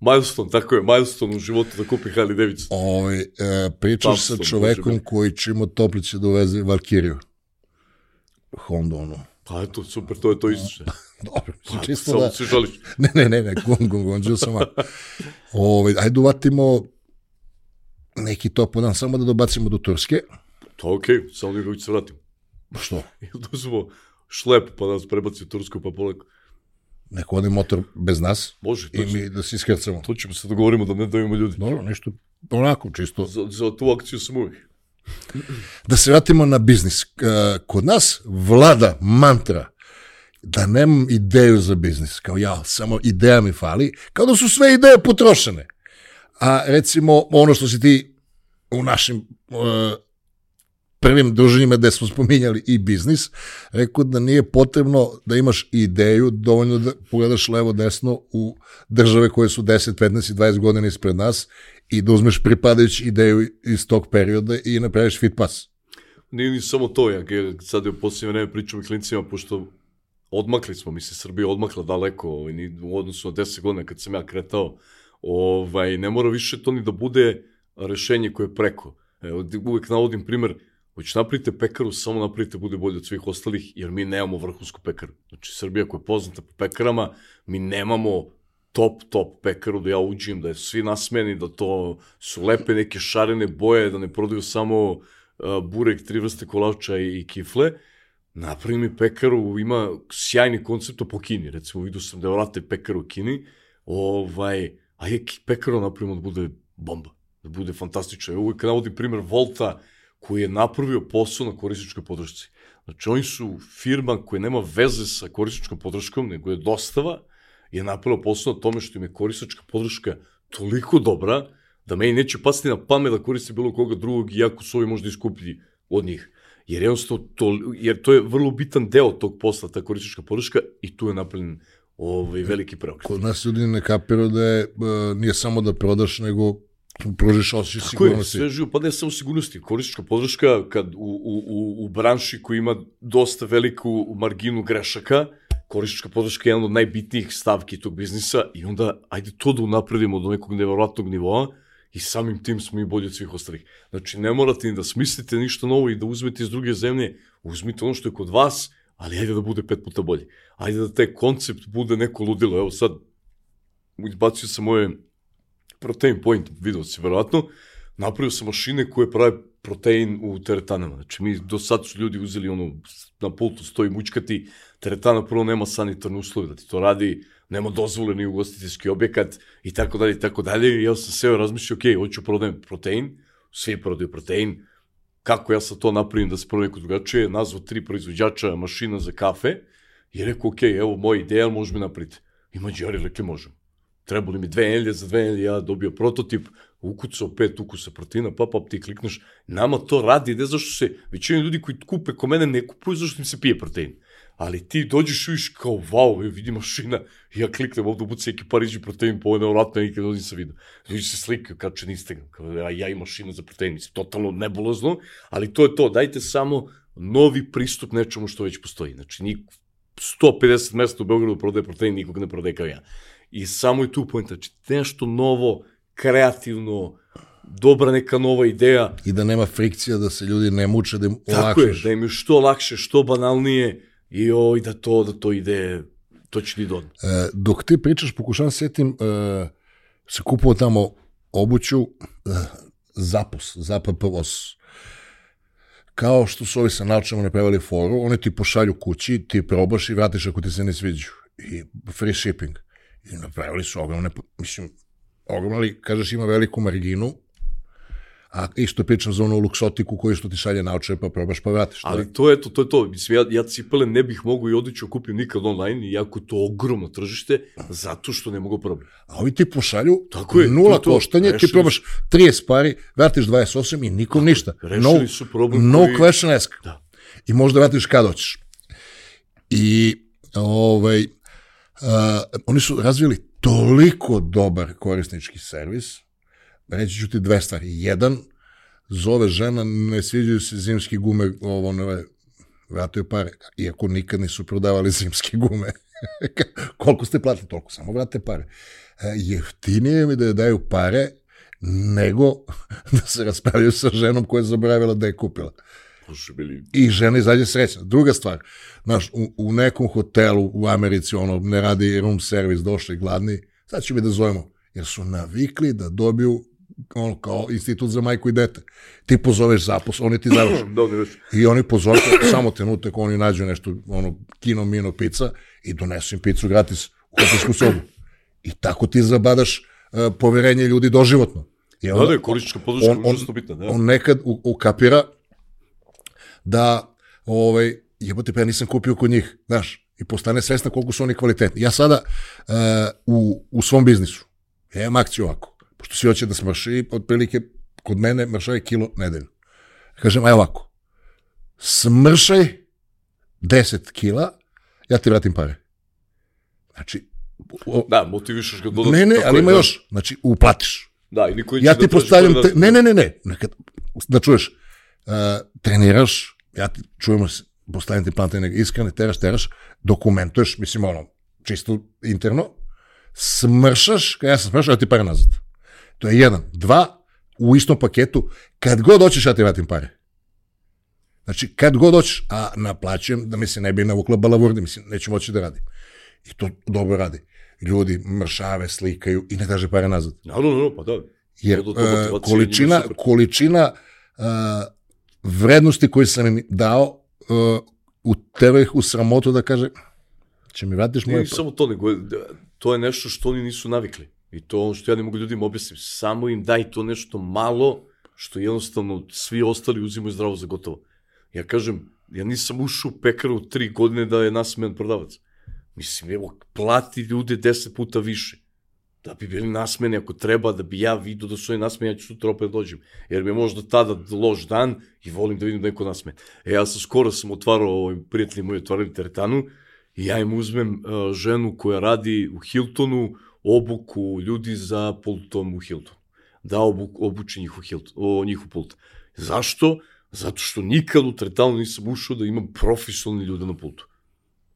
Milestone, tako je, milestone u životu da kupi Harley Davidson. ovaj, e, pričaš sa Thompson, čovekom koji će imao toplice da uveze Valkiriju. Honda, ono. Pa eto, super, to je to isto. (laughs) Dobro, Pa, čisto samo da... se žališ. (laughs) Ne, ne, ne, ne, gung, gung, gunđio sam. a. Ovaj, ajde uvatimo neki top dan, samo da dobacimo do Turske. To je okej, samo da kako se vratim. Što? Ili da uzmemo šlep pa nas prebaci u Tursku pa polako. Neko vodi motor bez nas Može, i mi da se iskrcamo. to ćemo se dogovorimo da ne dajemo ljudi. Dobro, nešto onako čisto. Za, za tu akciju sam uvijek. Da se vratimo na biznis. Kod nas vlada mantra da nemam ideju za biznis. Kao ja, samo ideja mi fali. Kao da su sve ideje potrošene. A recimo ono što si ti u našim uh, prvim druženjima gde smo spominjali i biznis, rekao da nije potrebno da imaš ideju, dovoljno da pogledaš levo desno u države koje su 10, 15 i 20 godina ispred nas i da uzmeš pripadajući ideju iz tog perioda i napraviš fit pas. nije ni samo to, ja sad je u posljednje vreme pričam i klincima, pošto odmakli smo, mislim, Srbija odmakla daleko ovaj, ni u odnosu na 10 godina kad sam ja kretao, ovaj, ne mora više to ni da bude rešenje koje je preko. Evo, uvek navodim primer, Hoće napravite pekaru, samo napravite bude bolje od svih ostalih, jer mi nemamo vrhunsku pekaru. Znači, Srbija koja je poznata po pekarama, mi nemamo top, top pekaru da ja uđem, da je svi nasmeni, da to su lepe neke šarene boje, da ne prodaju samo burek, tri vrste kolavča i, kifle. Napravi mi pekaru, ima sjajni koncept po Kini, recimo vidio sam da vrate pekaru u Kini, ovaj, a je pekaru napravimo da bude bomba, da bude fantastično. Uvijek navodim primer Volta, koji je napravio posao na korisničkoj podršci. Znači, oni su firma koja nema veze sa korisničkom podrškom, nego je dostava, je napravila posao na tome što im je korisnička podrška toliko dobra, da meni neće pasiti na pamet da koristi bilo koga drugog, iako su ovi možda iskuplji od njih. Jer, jednostavno, to, jer to je vrlo bitan deo tog posla, ta korisnička podrška, i tu je napravljen ovaj, veliki preokret. Kod nas ljudi ne kapiraju da je, uh, nije samo da prodaš, nego pružiš osjećaj Tako je, sigurnosti. sve živo, pa ne samo sigurnosti, korisnička podrška kad u, u, u, u branši koji ima dosta veliku marginu grešaka, korisnička podrška je jedan od najbitnijih stavki tog biznisa i onda ajde to da unapredimo do nekog nevjerojatnog nivoa i samim tim smo i bolji od svih ostalih. Znači, ne morate ni da smislite ništa novo i da uzmete iz druge zemlje, uzmite ono što je kod vas, ali ajde da bude pet puta bolje. Ajde da taj koncept bude neko ludilo. Evo sad, izbacio sam moje protein point, video si verovatno, napravio sam mašine koje prave protein u teretanama. Znači, mi do sad su ljudi uzeli ono, na pultu stoji mučkati, teretana prvo nema sanitarne uslove da ti to radi, nema dozvole ni ugostiteljski objekat i tako dalje i tako dalje. I ja sam seo razmišljao, ok, hoću prodajem protein, svi prodaju protein, kako ja sad to napravim da se prodaje neko drugačije, nazvao tri proizvođača mašina za kafe i rekao, ok, evo moj ideal, može mi napraviti. I mađari rekli, možemo trebali mi dve nedelje, za dve nedelje ja dobio prototip, ukucao pet ukusa proteina, pa pa ti klikneš, nama to radi, ne zašto se, većina ljudi koji kupe ko mene ne kupuju zašto im se pije protein. Ali ti dođeš i viš kao, wow, vidi mašina, ja kliknem ovdje ubuci neki pariđi protein, pa ovo nevratno, nikad ovdje nisam vidio. Ljudi se slikaju, kače Instagram, kao, a ja i mašina za protein, mislim, totalno nebulozno, ali to je to, dajte samo novi pristup nečemu što već postoji. Znači, nik, 150 mesta u Beogradu prodaje protein, nikog ne prodaje kao ja. I samo je tu pojenta, znači nešto novo, kreativno, dobra neka nova ideja. I da nema frikcija, da se ljudi ne muče, da im Tako je, olakšaš. da im je što lakše, što banalnije i oj, da to, da to ide, to će ti dodati. E, dok ti pričaš, pokušavam se sjetim, e, se kupovao tamo obuću, e, Zapos, ZPPOS. Kao što su ovi sa naučama ne preveli foru, oni ti pošalju kući, ti probaš i vratiš ako ti se ne sviđu. I free shipping. I napravili su ogromne, mislim, ogromne, ali kažeš ima veliku marginu, a isto pričam za onu luksotiku koju što ti šalje naučaj, pa probaš pa vratiš. Ali to je to, to je to. Mislim, ja, ja cipele ne bih mogu i odlično kupim nikad online, iako to ogromno tržište, zato što ne mogu probati. A ovi ti pošalju Tako je, nula to je to. koštanje, ti probaš 30 pari, vratiš 28 i nikom ništa. Rešili su problem No koji- question ask. Da. I možda vratiš kad hoćeš. I ovaj, uh, oni su razvili toliko dobar korisnički servis, reći ću ti dve stvari. Jedan, zove žena, ne sviđaju se zimski gume, ovo, ne, vrataju pare, iako nikad nisu prodavali zimske gume. (laughs) Koliko ste platili, toliko, samo vrate pare. E, jeftinije mi da je daju pare nego (laughs) da se raspravljaju sa ženom koja je zaboravila da je kupila. Bili... I žena izađe srećna. Druga stvar, znaš, u, u nekom hotelu u Americi, ono, ne radi room service, došli gladni, sad ću mi da zovemo, jer su navikli da dobiju ono, kao institut za majku i dete. Ti pozoveš zapos, oni ti. (clears throat) Da, već. I oni pozove, samo trenutak, oni nađu nešto, ono, kino, mino, pizza i donesu im picu gratis u hotelsku sobu. I tako ti zabadaš uh, poverenje ljudi doživotno. I Da, onda- da, korisnička podrška on- je on- bitna, da. on nekad ukapira da ovaj, jebote, pa ja nisam kupio kod njih, znaš, i postane svesna koliko su oni kvalitetni. Ja sada uh, u, u svom biznisu, ja imam akciju ovako, pošto svi hoće da smrši, otprilike kod mene mršaj kilo nedelju. Kažem, aj ovako, smršaj 10 kila, ja ti vratim pare. Znači, o, Da, motivišeš ga dodatno. ne, ne, ali ima da. još, znači, uplatiš. Da, i niko Ja da ti traži postavljam, te, ne, ne, ne, ne, nekad, da čuješ, а, тренираш, ја ти чувам последните планта искрени, тераш, тераш, документуеш, мислим, оно, чисто интерно, смршаш, кај ја се смршаш, да ти пари назад. Тоа е еден. Два, у истом пакету, кад го дочиш, ја ти вратим пари. Значи, кад го дочиш, а наплачуjem, да ми се не би навукла балавурди, мислим, неće moći да ради. И то добро ради. Ljudi mršave, slikaju i ne traže pare nazad. Naravno, no, pa da. Jer uh, količina, količina uh, vrednosti koju sam im dao, uh, utero ih u sramotu da kaže, će mi vratiš moje... Ne, samo to, nego to je nešto što oni nisu navikli. I to ono što ja ne mogu ljudima objasnim. Samo im daj to nešto malo, što jednostavno svi ostali uzimaju zdravo za gotovo. Ja kažem, ja nisam ušao u pekaru tri godine da je nasmejan prodavac. Mislim, evo, plati ljude deset puta više. Da bi bili nasmeni ako treba, da bi ja vidio da su oni nasmeni, ja ću sutra opet dođem. Jer mi je možda tada loš dan i volim da vidim da neko nasme. E, ja sam skoro sam otvarao, ovaj, prijatelji moji otvarali teretanu i ja im uzmem uh, ženu koja radi u Hiltonu, obuku ljudi za pultom u Hiltonu. Da obuk, obuči njih u, Hilton, o, njih u pult. Zašto? Zato što nikad u teretanu nisam ušao da imam profesionalni ljude na pultu.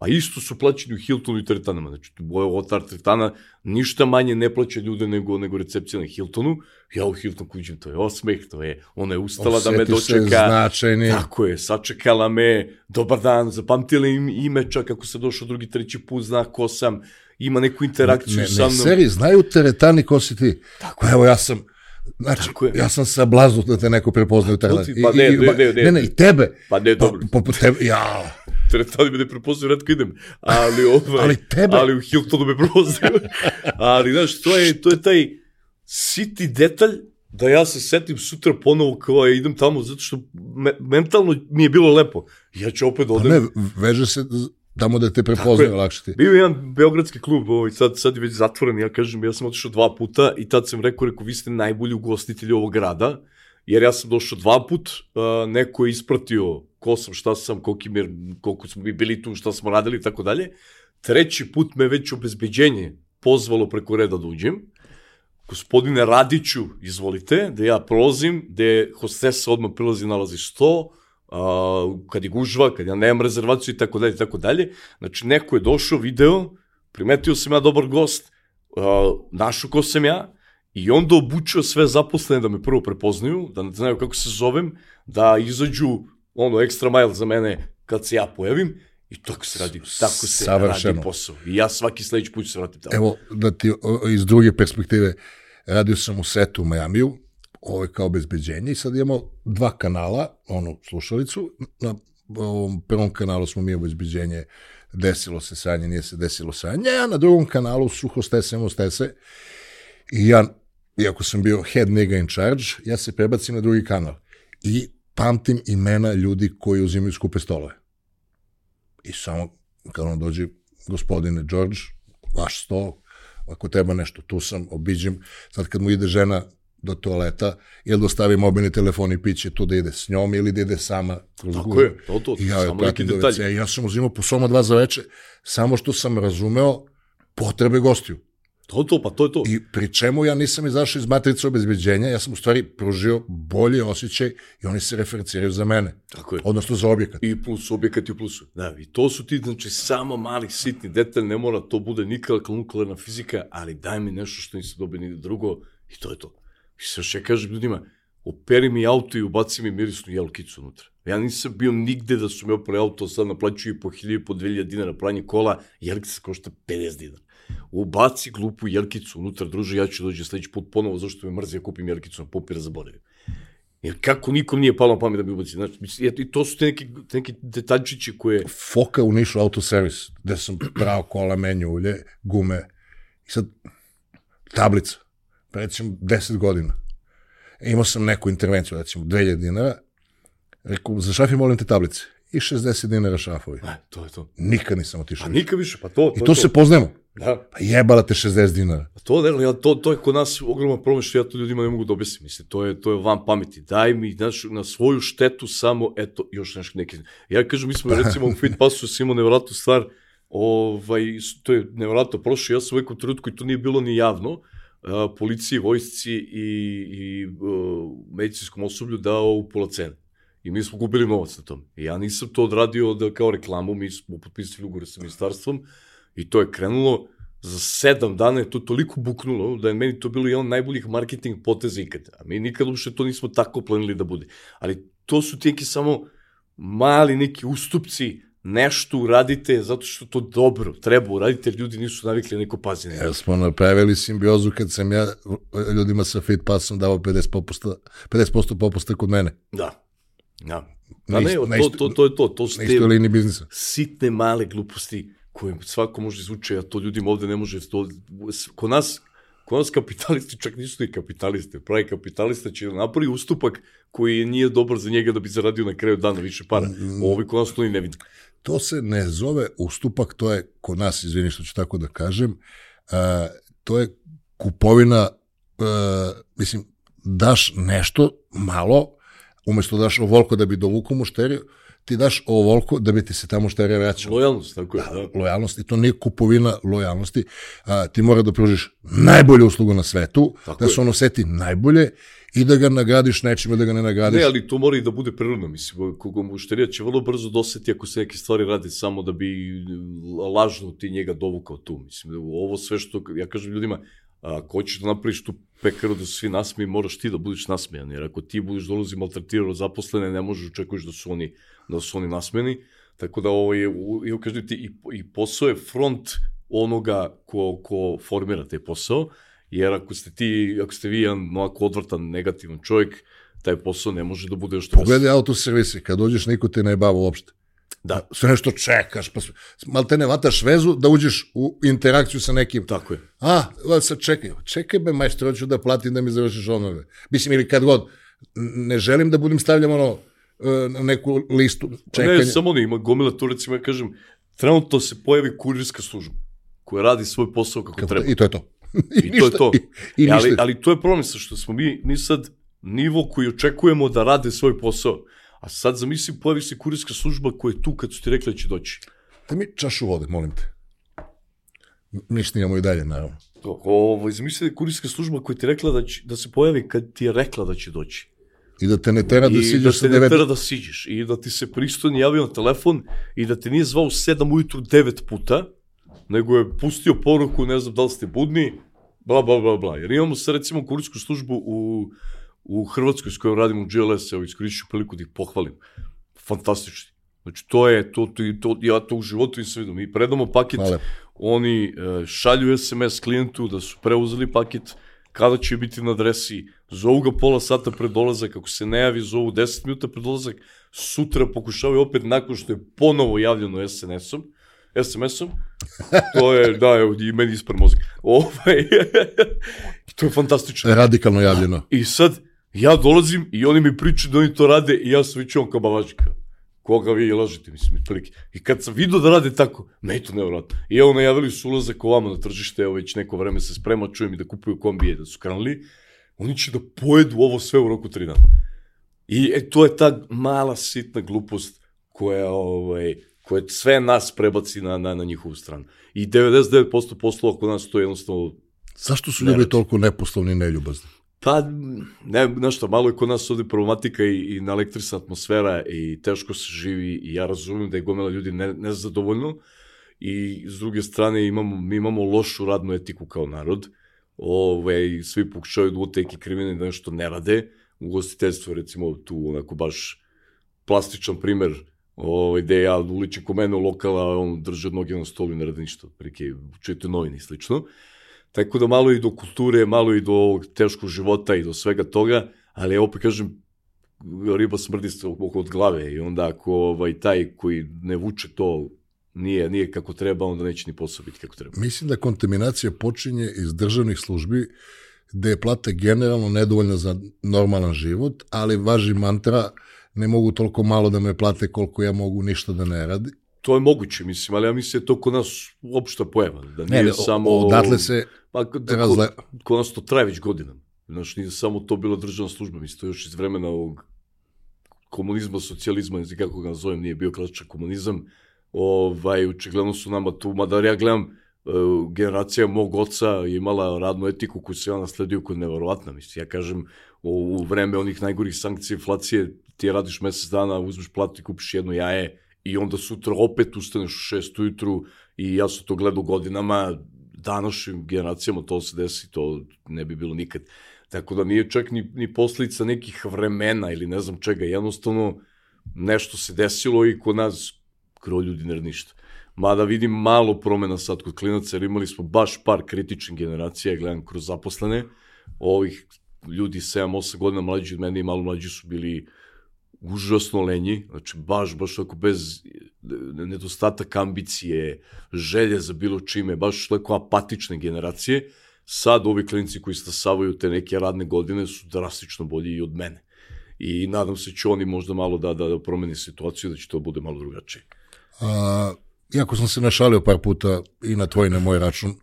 A isto su plaćeni u Hiltonu i teretanama. Znači, boje otar teretana ništa manje ne plaća ljude nego, nego recepcija na Hiltonu. Ja u Hilton kuđem, to je osmeh, to je, ona je ustala Osjeti da me dočeka. značajni. Tako je, sačekala me, dobar dan, zapamtila im ime, čak ako se došao drugi, treći put, zna ko sam, ima neku interakciju ne, ne, sa mnom. Ne, seri, znaju teretani ko si ti. Tako pa evo, ja sam, Znači, ja sam sa blaznut da te neko prepoznaju. Pa, pa ne, ne, ne, ne, ne, ne, i tebe. Pa ne, dobro. Pa, pa, tebe, ja, teretani me ne prepoznaju, redko idem. Ali, ovaj, ali tebe... Ali u Hiltonu me prepoznaju. ali, znaš, to je, to je taj siti detalj da ja se setim sutra ponovo kao ja idem tamo zato što me, mentalno mi je bilo lepo. Ja ću opet da odem. Pa ne, veže se tamo da te prepoznaju lakše ti. Bio je jedan beogradski klub, ovaj, sad, sad je već zatvoren, ja kažem, ja sam otišao dva puta i tad sam rekao, rekao, vi ste najbolji ugostitelji ovog grada, jer ja sam došao dva put, uh, neko je ispratio ko sam, šta sam, koliko, mir, koliko smo mi bili tu, šta smo radili i tako dalje. Treći put me već obezbeđenje pozvalo preko reda da uđem. Gospodine Radiću, izvolite, da ja prolazim, da je hostesa odmah prilazi nalazi sto, a, kad je gužva, kad ja nemam rezervaciju i tako dalje i tako dalje. Znači, neko je došao, video, primetio sam ja dobar gost, a, našao ko sam ja, I onda obučio sve zaposlene da me prvo prepoznaju, da ne znaju kako se zovem, da izađu ono extra mile za mene kad se ja pojavim i tako se radi, tako se Savršeno. radi posao. I ja svaki sledeći put se vratim tamo. Evo, da ti iz druge perspektive, radio sam u setu u Majamiju, ovo je kao bezbeđenje i sad imamo dva kanala, onu slušalicu, na ovom prvom kanalu smo mi obezbeđenje, desilo se sanje, nije se desilo sanje, a na drugom kanalu su hostese, hostese i ja iako sam bio head nigga in charge, ja se prebacim na drugi kanal. I pamtim imena ljudi koji uzimaju skupe stolove. I samo, kad on dođe, gospodine George, vaš stol, ako treba nešto, tu sam, obiđem. Sad kad mu ide žena do toaleta, ili da stavi mobilni telefon i piće tu da ide s njom ili da ide sama kroz Tako je, to, to, I ja pratim do WC. Ja sam uzimao po soma dva za veče, samo što sam razumeo potrebe gostiju. To, to, pa to je to. I pri čemu ja nisam izašao iz matrice obezbeđenja, ja sam u stvari pružio bolji osjećaj i oni se referenciraju za mene. Tako je. Odnosno za objekat. I plus, objekat i u plusu. Da, i to su ti, znači, samo mali, sitni detalj, ne mora to bude nikakva nuklearna fizika, ali daj mi nešto što nisi dobio ni drugo i to je to. I sve što ja kažem ljudima, operi mi auto i ubaci mi mirisnu jelkicu unutra. Ja nisam bio nigde da su mi opere auto, sad naplaćuju po 1000 i po 2000 dinara pranje kola, jelkica košta 50 dinara ubaci glupu jelkicu unutra, druže, ja ću dođe sledeći put ponovo, zašto me mrzi, ja kupim jelkicu na popira, zaboravim. Jer kako nikom nije palo na pamet da bi ubaci. Znači, i to su te neki, te neki detaljčići koje... Foka u Nišu autoservis, gde sam pravo kola, menju ulje, gume. I sad, tablica, recimo 10 godina. E, imao sam neku intervenciju, recimo 2000 dinara, rekao, za šafi molim te tablice i 60 dinara šafovi. E, to je to. Nikad nisam otišao. A nikad više, pa to, to I to, to se poznajemo. Da. Pa jebala te 60 dinara. Pa to, ne, ja, to, to je kod nas ogroman problem što ja to ljudima ne mogu da objasnim. Mislim, to je, to je van pameti. Daj mi znaš, na svoju štetu samo, eto, još nešto neki. Ja kažem, mi smo recimo u Fit Passu imamo nevjerojatnu stvar, ovaj, to je nevjerojatno prošlo, ja sam u nekom trenutku i to nije bilo ni javno, a, policiji, vojsci i, i uh, medicinskom osoblju dao u pola cene I mi smo gubili novac na tom. I ja nisam to odradio da kao reklamu, mi smo potpisali ugovor sa ministarstvom i to je krenulo za sedam dana je to toliko buknulo da je meni to bilo jedan od najboljih marketing poteza ikad. A mi nikad uopšte to nismo tako planili da bude. Ali to su ti neki samo mali neki ustupci, nešto uradite zato što to dobro treba uradite, jer ljudi nisu navikli neko pazi na Ja smo napravili simbiozu kad sam ja ljudima sa Fit Passom dao 50 popusta, 50% popusta kod mene. Da. Da. Da ne, to, to, to, je to. To su biznisa. sitne male gluposti koje svako može izvuče, a to ljudima ovde ne može. To, kod nas, kod nas kapitalisti čak nisu ni kapitaliste. Pravi kapitalista će da napravi ustupak koji nije dobar za njega da bi zaradio na kraju dana više para. Mm. Ovi kod nas to ni ne vidi. To se ne zove ustupak, to je kod nas, izvini što ću tako da kažem, a, to je kupovina, a, mislim, daš nešto malo, umesto da daš ovoliko da bi dovuku mušteriju, ti daš ovoliko da bi ti se ta mušterija vraćala. Lojalnost, tako je. Da, da. Lojalnost, i to nije kupovina lojalnosti. A, ti mora da pružiš najbolju uslugu na svetu, tako da se on oseti najbolje i da ga nagradiš nečime, da ga ne nagradiš. Ne, ali to mora i da bude prirodno, mislim, koga mušterija će vrlo brzo doseti ako se neke stvari radi samo da bi lažno ti njega dovukao tu, mislim, ovo sve što, ja kažem ljudima, ako hoćeš da napraviš tu pekaru da su svi nasmeji, moraš ti da budeš nasmejan, jer ako ti budeš dolazi maltretirao zaposlene, ne možeš da očekuješ da su oni, da su oni nasmeni, tako da ovo je, ja kažem ti, i, i posao je front onoga ko, ko formira taj posao, jer ako ste ti, ako ste vi jedan ovako odvrtan, negativan čovjek, taj posao ne može da bude još... Pogledaj autoservisi, kad dođeš niko te ne bava uopšte. Da. Sve nešto čekaš, pa mal te ne vataš vezu da uđeš u interakciju sa nekim. Tako je. A, sad čekaj, čekaj be majstor, hoću da platim da mi završiš onove. Mislim, ili kad god, ne želim da budem stavljam ono, neku listu čekanja. Ne, samo ne, ima gomila tu, recimo, ja kažem, trenutno se pojavi kurirska služba koja radi svoj posao kako, kako treba. I to je to. I, (laughs) I to je to. I, i e, ali, ali to je problem sa što smo mi, mi sad nivo koji očekujemo da rade svoj posao. A sad zamisli, pojavi se kurirska služba koja je tu kad su ti rekli da će doći. Da mi čašu vode, molim te. Mi snijamo i dalje, naravno. Ovo, zamisli da je kurirska služba koja ti rekla da, će, da se pojavi kad ti je rekla da će doći. I da te ne tera da siđeš I da te ne tera da siđeš. I da ti se pristojno javio na telefon i da te nije zvao 7 ujutru 9 puta, nego je pustio poruku, ne znam da li ste budni, bla, bla, bla, bla. Jer imamo se recimo kurirsku službu u u Hrvatskoj s kojom radim u GLS, evo iskorišću priliku da ih pohvalim. Fantastični. Znači, to je, to, to, to, ja to u životu i vidim. Mi predamo paket, Hvala. oni e, šalju SMS klijentu da su preuzeli paket, kada će biti na adresi, zovu ga pola sata pred dolazak, ako se ne javi, zovu 10 minuta pred dolazak, sutra pokušavaju opet nakon što je ponovo javljeno SNS-om, SMS-om, (laughs) to je, da, evo, i meni ispred mozak. Ovaj, (laughs) to je fantastično. Radikalno javljeno. I sad, ja dolazim i oni mi pričaju da oni to rade i ja sam već on kao bavačka. Koga vi lažete, mislim, prilike. I kad sam vidio da rade tako, je to nevratno. I evo najavili su ulazak ovamo na tržište, evo već neko vreme se sprema, čujem i da kupuju kombije, da su kranuli. Oni će da pojedu ovo sve u roku tri dana. I e, to je ta mala sitna glupost koja, ovaj, koja sve nas prebaci na, na, na njihovu stranu. I 99% poslova kod nas to je jednostavno Zašto su ljudi toliko neposlovni i neljubazni? Pa, ne, nešto, malo je kod nas ovde problematika i, i na elektrisna atmosfera i teško se živi i ja razumem da je gomela ljudi ne, nezadovoljno i s druge strane imamo, mi imamo lošu radnu etiku kao narod, ove, svi pokušavaju da uteki krivine da nešto ne rade, ugostiteljstvo recimo tu onako baš plastičan primer ovaj, gde ja uličim ko mene u lokala, on drži od noge na stolu i ne radi ništa, prike, čujete novine i slično. Tako da malo i do kulture, malo i do ovog teškog života i do svega toga, ali opet kažem, riba smrdi se od glave i onda ako ovaj, taj koji ne vuče to nije, nije kako treba, onda neće ni posao biti kako treba. Mislim da kontaminacija počinje iz državnih službi gde je plata generalno nedovoljna za normalan život, ali važi mantra ne mogu toliko malo da me plate koliko ja mogu ništa da ne radi. To je moguće, mislim, ali ja mislim da je to kod nas uopšta pojava. Da nije ne, ne, samo... Odatle se pa, da, razle... Kod, kod nas to traje već godinama. Znaš, nije samo to bila državna služba, mislim, to još iz vremena ovog komunizma, socijalizma, ne znam kako ga nazovem, nije bio klasičan komunizam. Ovaj, očigledno su nama tu, mada ja gledam generacija mog oca je imala radnu etiku koju se ja nasledio kod neverovatna. Mislim, ja kažem, u vreme onih najgorih sankcija inflacije ti radiš mesec dana, uzmeš platu i kupiš jedno jaje i onda sutra opet ustaneš u šest ujutru i ja sam to gledao godinama, današnjim generacijama to se desi, to ne bi bilo nikad. Tako da nije čak ni, ni posljedica nekih vremena ili ne znam čega, jednostavno nešto se desilo i kod nas gro ljudi ne ništa. Mada vidim malo promena sad kod klinaca, jer imali smo baš par kritičnih generacija, gledam kroz zaposlene, ovih ljudi 7-8 godina mlađi od mene i malo mlađi su bili užasno lenji, znači baš, baš tako bez nedostatak ambicije, želje za bilo čime, baš tako apatične generacije. Sad ovi klinici koji stasavaju te neke radne godine su drastično bolji i od mene. I nadam se da će oni možda malo da, da, da promeni situaciju, da će to bude malo drugačije. A, iako sam se našalio par puta i na tvoj i na moj račun,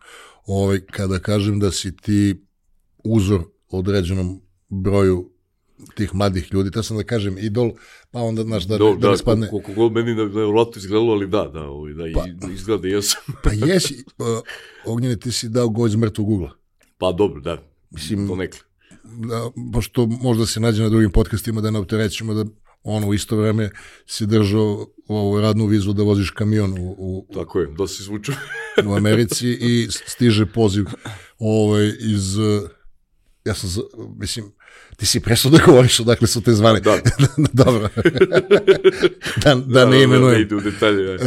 ovaj, kada kažem da si ti uzor određenom broju tih mladih ljudi, to sam da kažem idol, pa onda, znaš, da, Do, da, da ne spadne... Koliko god meni da, da je roto izgledalo, ali da, da, ovaj, da pa, izgleda i jesam. (laughs) pa jesi, uh, Ognjene, ti si dao go iz mrtvog ugla. Pa dobro, da, Mislim, to nekle. Da, pošto možda se nađe na drugim podcastima da ne opterećemo da ono u isto vreme si držao ovu radnu vizu da voziš kamion u, u Tako je, da si zvučao. (laughs) u Americi i stiže poziv ovaj, iz ja sam, mislim, ti si presao da (laughs) govoriš odakle su te zvali. (laughs) Da. Dobro. da, (laughs) da, da, ne da, imenujem. Da, ide u detalje. Uh,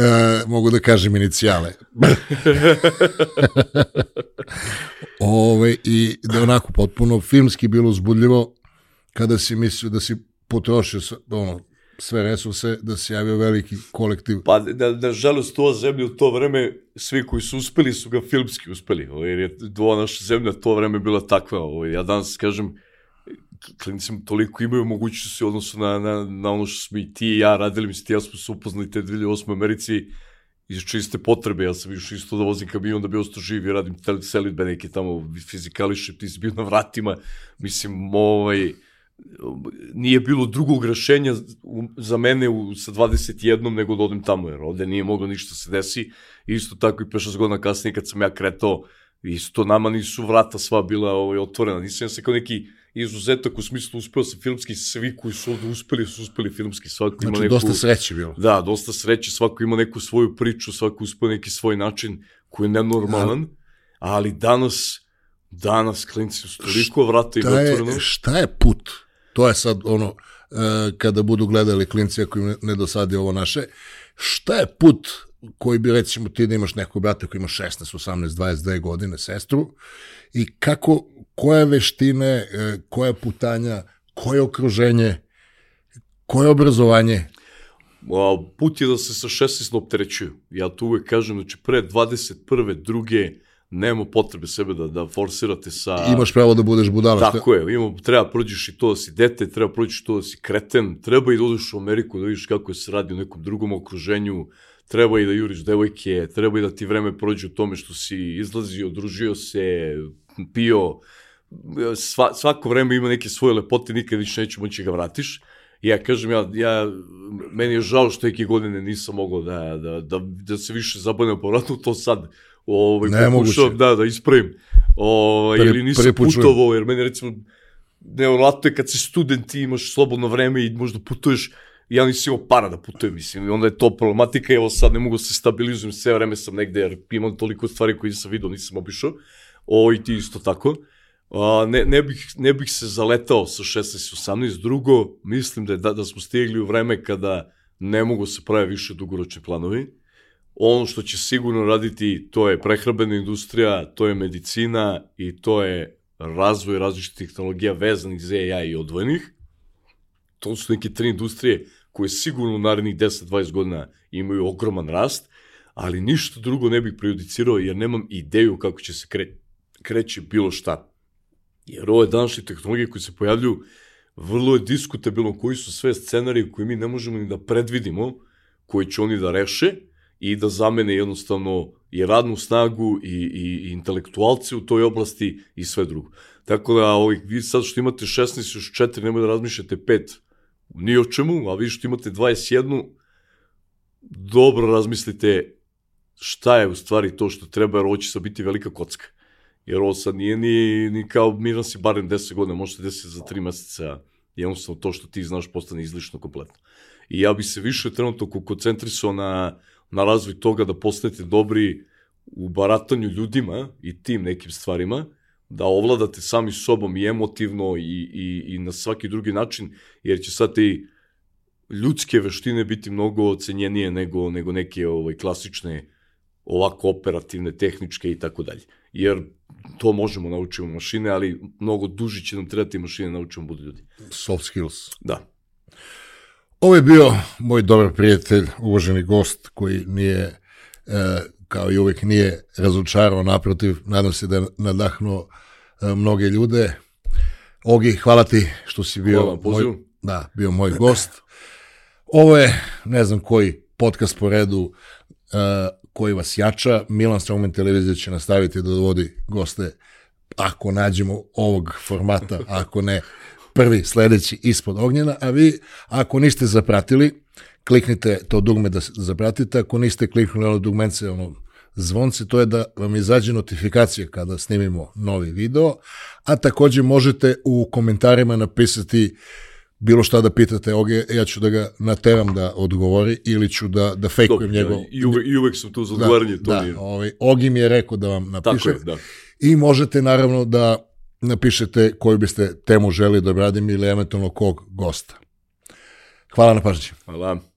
mogu da kažem inicijale. Ove, I da je onako potpuno filmski bilo uzbudljivo kada si mislio da si potrošio ono, sve resurse da se javio veliki kolektiv. Pa da, da žalost to zemlje u to vreme, svi koji su uspeli su ga filmski uspeli, ovaj, jer je ova naša zemlja to vreme bila takva. Ovaj, ja danas kažem, klinicima toliko imaju mogućnosti u odnosu na, na, na ono što smo i ti i ja radili, mislim ti ja smo se upoznali te 2008. Americi iz čiste potrebe, ja sam išao isto da vozim kamion da bi ostao živ i radim selitbe neke tamo fizikališe, ti si bio na vratima, mislim, ovaj, nije bilo drugog rešenja za mene u, sa 21 nego da odem tamo, jer ovde nije moglo ništa se desi. Isto tako i 5-6 godina kasnije kad sam ja kretao, isto nama nisu vrata sva bila ovaj, otvorena. Nisam ja se kao neki izuzetak u smislu uspeo sam filmski, svi koji su ovde uspeli su uspeli filmski, svako znači, ima neku... dosta sreće bilo. Da, dosta sreće, svako ima neku svoju priču, svako uspeo neki svoj način koji je nenormalan, da. ali danas danas klinci su toliko vrata i otvoreno. Šta je put? To je sad ono, e, kada budu gledali klinci ako im ne dosadi ovo naše, šta je put koji bi recimo ti da imaš nekog brata koji ima 16, 18, 22 godine, sestru, i kako, koje veštine, e, koje putanja, koje okruženje, koje obrazovanje? Put je da se sa 16 opterećuju. Ja tu uvek kažem, znači pre 21. druge, nema potrebe sebe da, da forsirate sa... Imaš pravo da budeš budala. Tako je, ima, treba prođeš i to da si dete, treba prođeš to da si kreten, treba i da odeš u Ameriku da vidiš kako se radi u nekom drugom okruženju, treba i da juriš devojke, treba i da ti vreme prođe u tome što si izlazio, družio se, pio, sva, svako vreme ima neke svoje lepote, nikad više neće moći da ga vratiš. I ja kažem, ja, ja, meni je žao što neke godine nisam mogao da, da, da, da se više zabavim, povratno to sad ovaj, ne pokušao da, da ispravim. Ovaj, prvi, ili nisam putovao, jer meni recimo nevjerojatno je kad si student i imaš slobodno vreme i možda putuješ, ja nisam imao para da putujem, mislim, onda je to problematika, evo sad ne mogu da se stabilizujem, sve vreme sam negde, jer imam toliko stvari koje nisam vidio, nisam obišao, o, i ti isto tako. A, ne, ne, bih, ne bih se zaletao sa 16-18, drugo, mislim da, je, da, da smo stigli u vreme kada ne mogu se pravi više dugoročni planovi, ono što će sigurno raditi to je prehrabena industrija, to je medicina i to je razvoj različitih tehnologija vezanih za AI i odvojenih. To su neke tri industrije koje sigurno u narednih 10-20 godina imaju ogroman rast, ali ništa drugo ne bih prejudicirao jer nemam ideju kako će se kre, kreći bilo šta. Jer ove današnje tehnologije koje se pojavljuju, vrlo je diskutabilno koji su sve scenarije koje mi ne možemo ni da predvidimo, koji će oni da reše, i da zamene jednostavno i radnu snagu i, i, i intelektualce u toj oblasti i sve drugo. Tako da ovih, vi sad što imate 16 još 4, nemoj da razmišljate 5 ni o čemu, a vi što imate 21, dobro razmislite šta je u stvari to što treba, jer ovo će biti velika kocka. Jer ovo sad nije ni, ni kao Miran si barem 10 godina, može se za 3 meseca, jednostavno to što ti znaš postane izlišno kompletno. I ja bi se više trenutno koncentrisao na, na razvoj toga da postanete dobri u baratanju ljudima i tim nekim stvarima, da ovladate sami sobom i emotivno i, i, i na svaki drugi način, jer će sad ti ljudske veštine biti mnogo ocenjenije nego, nego neke ovaj, klasične ovako operativne, tehničke i tako dalje. Jer to možemo naučiti mašine, ali mnogo duži će nam trebati mašine da naučimo budu ljudi. Soft skills. Da. Ovo je bio moj dobar prijatelj, uvaženi gost koji nije, e, kao i uvek, nije razočarao, naprotiv, nadam se da je nadahnuo e, mnoge ljude. Ogi, hvala ti što si bio Hvala, moj, da, bio moj gost. Ovo je, ne znam koji podcast po redu uh, koji vas jača. Milan Strongman televizija će nastaviti da dovodi goste ako nađemo ovog formata, (laughs) ako ne prvi, sledeći ispod ognjena, a vi ako niste zapratili, kliknite to dugme da zapratite, ako niste kliknuli ono dugmence, ono zvonce, to je da vam izađe notifikacija kada snimimo novi video, a takođe možete u komentarima napisati bilo šta da pitate Oge, ja ću da ga nateram da odgovori ili ću da, da fejkujem Dobro, njegov... Da, I uvek, I uvek sam tu za odgovaranje, da, to da, nije. Ovaj, Ogi mi je rekao da vam napiše. Tako je, da. I možete naravno da napišete koju biste temu želi da obradim ili eventualno kog gosta. Hvala na pažnji. Hvala.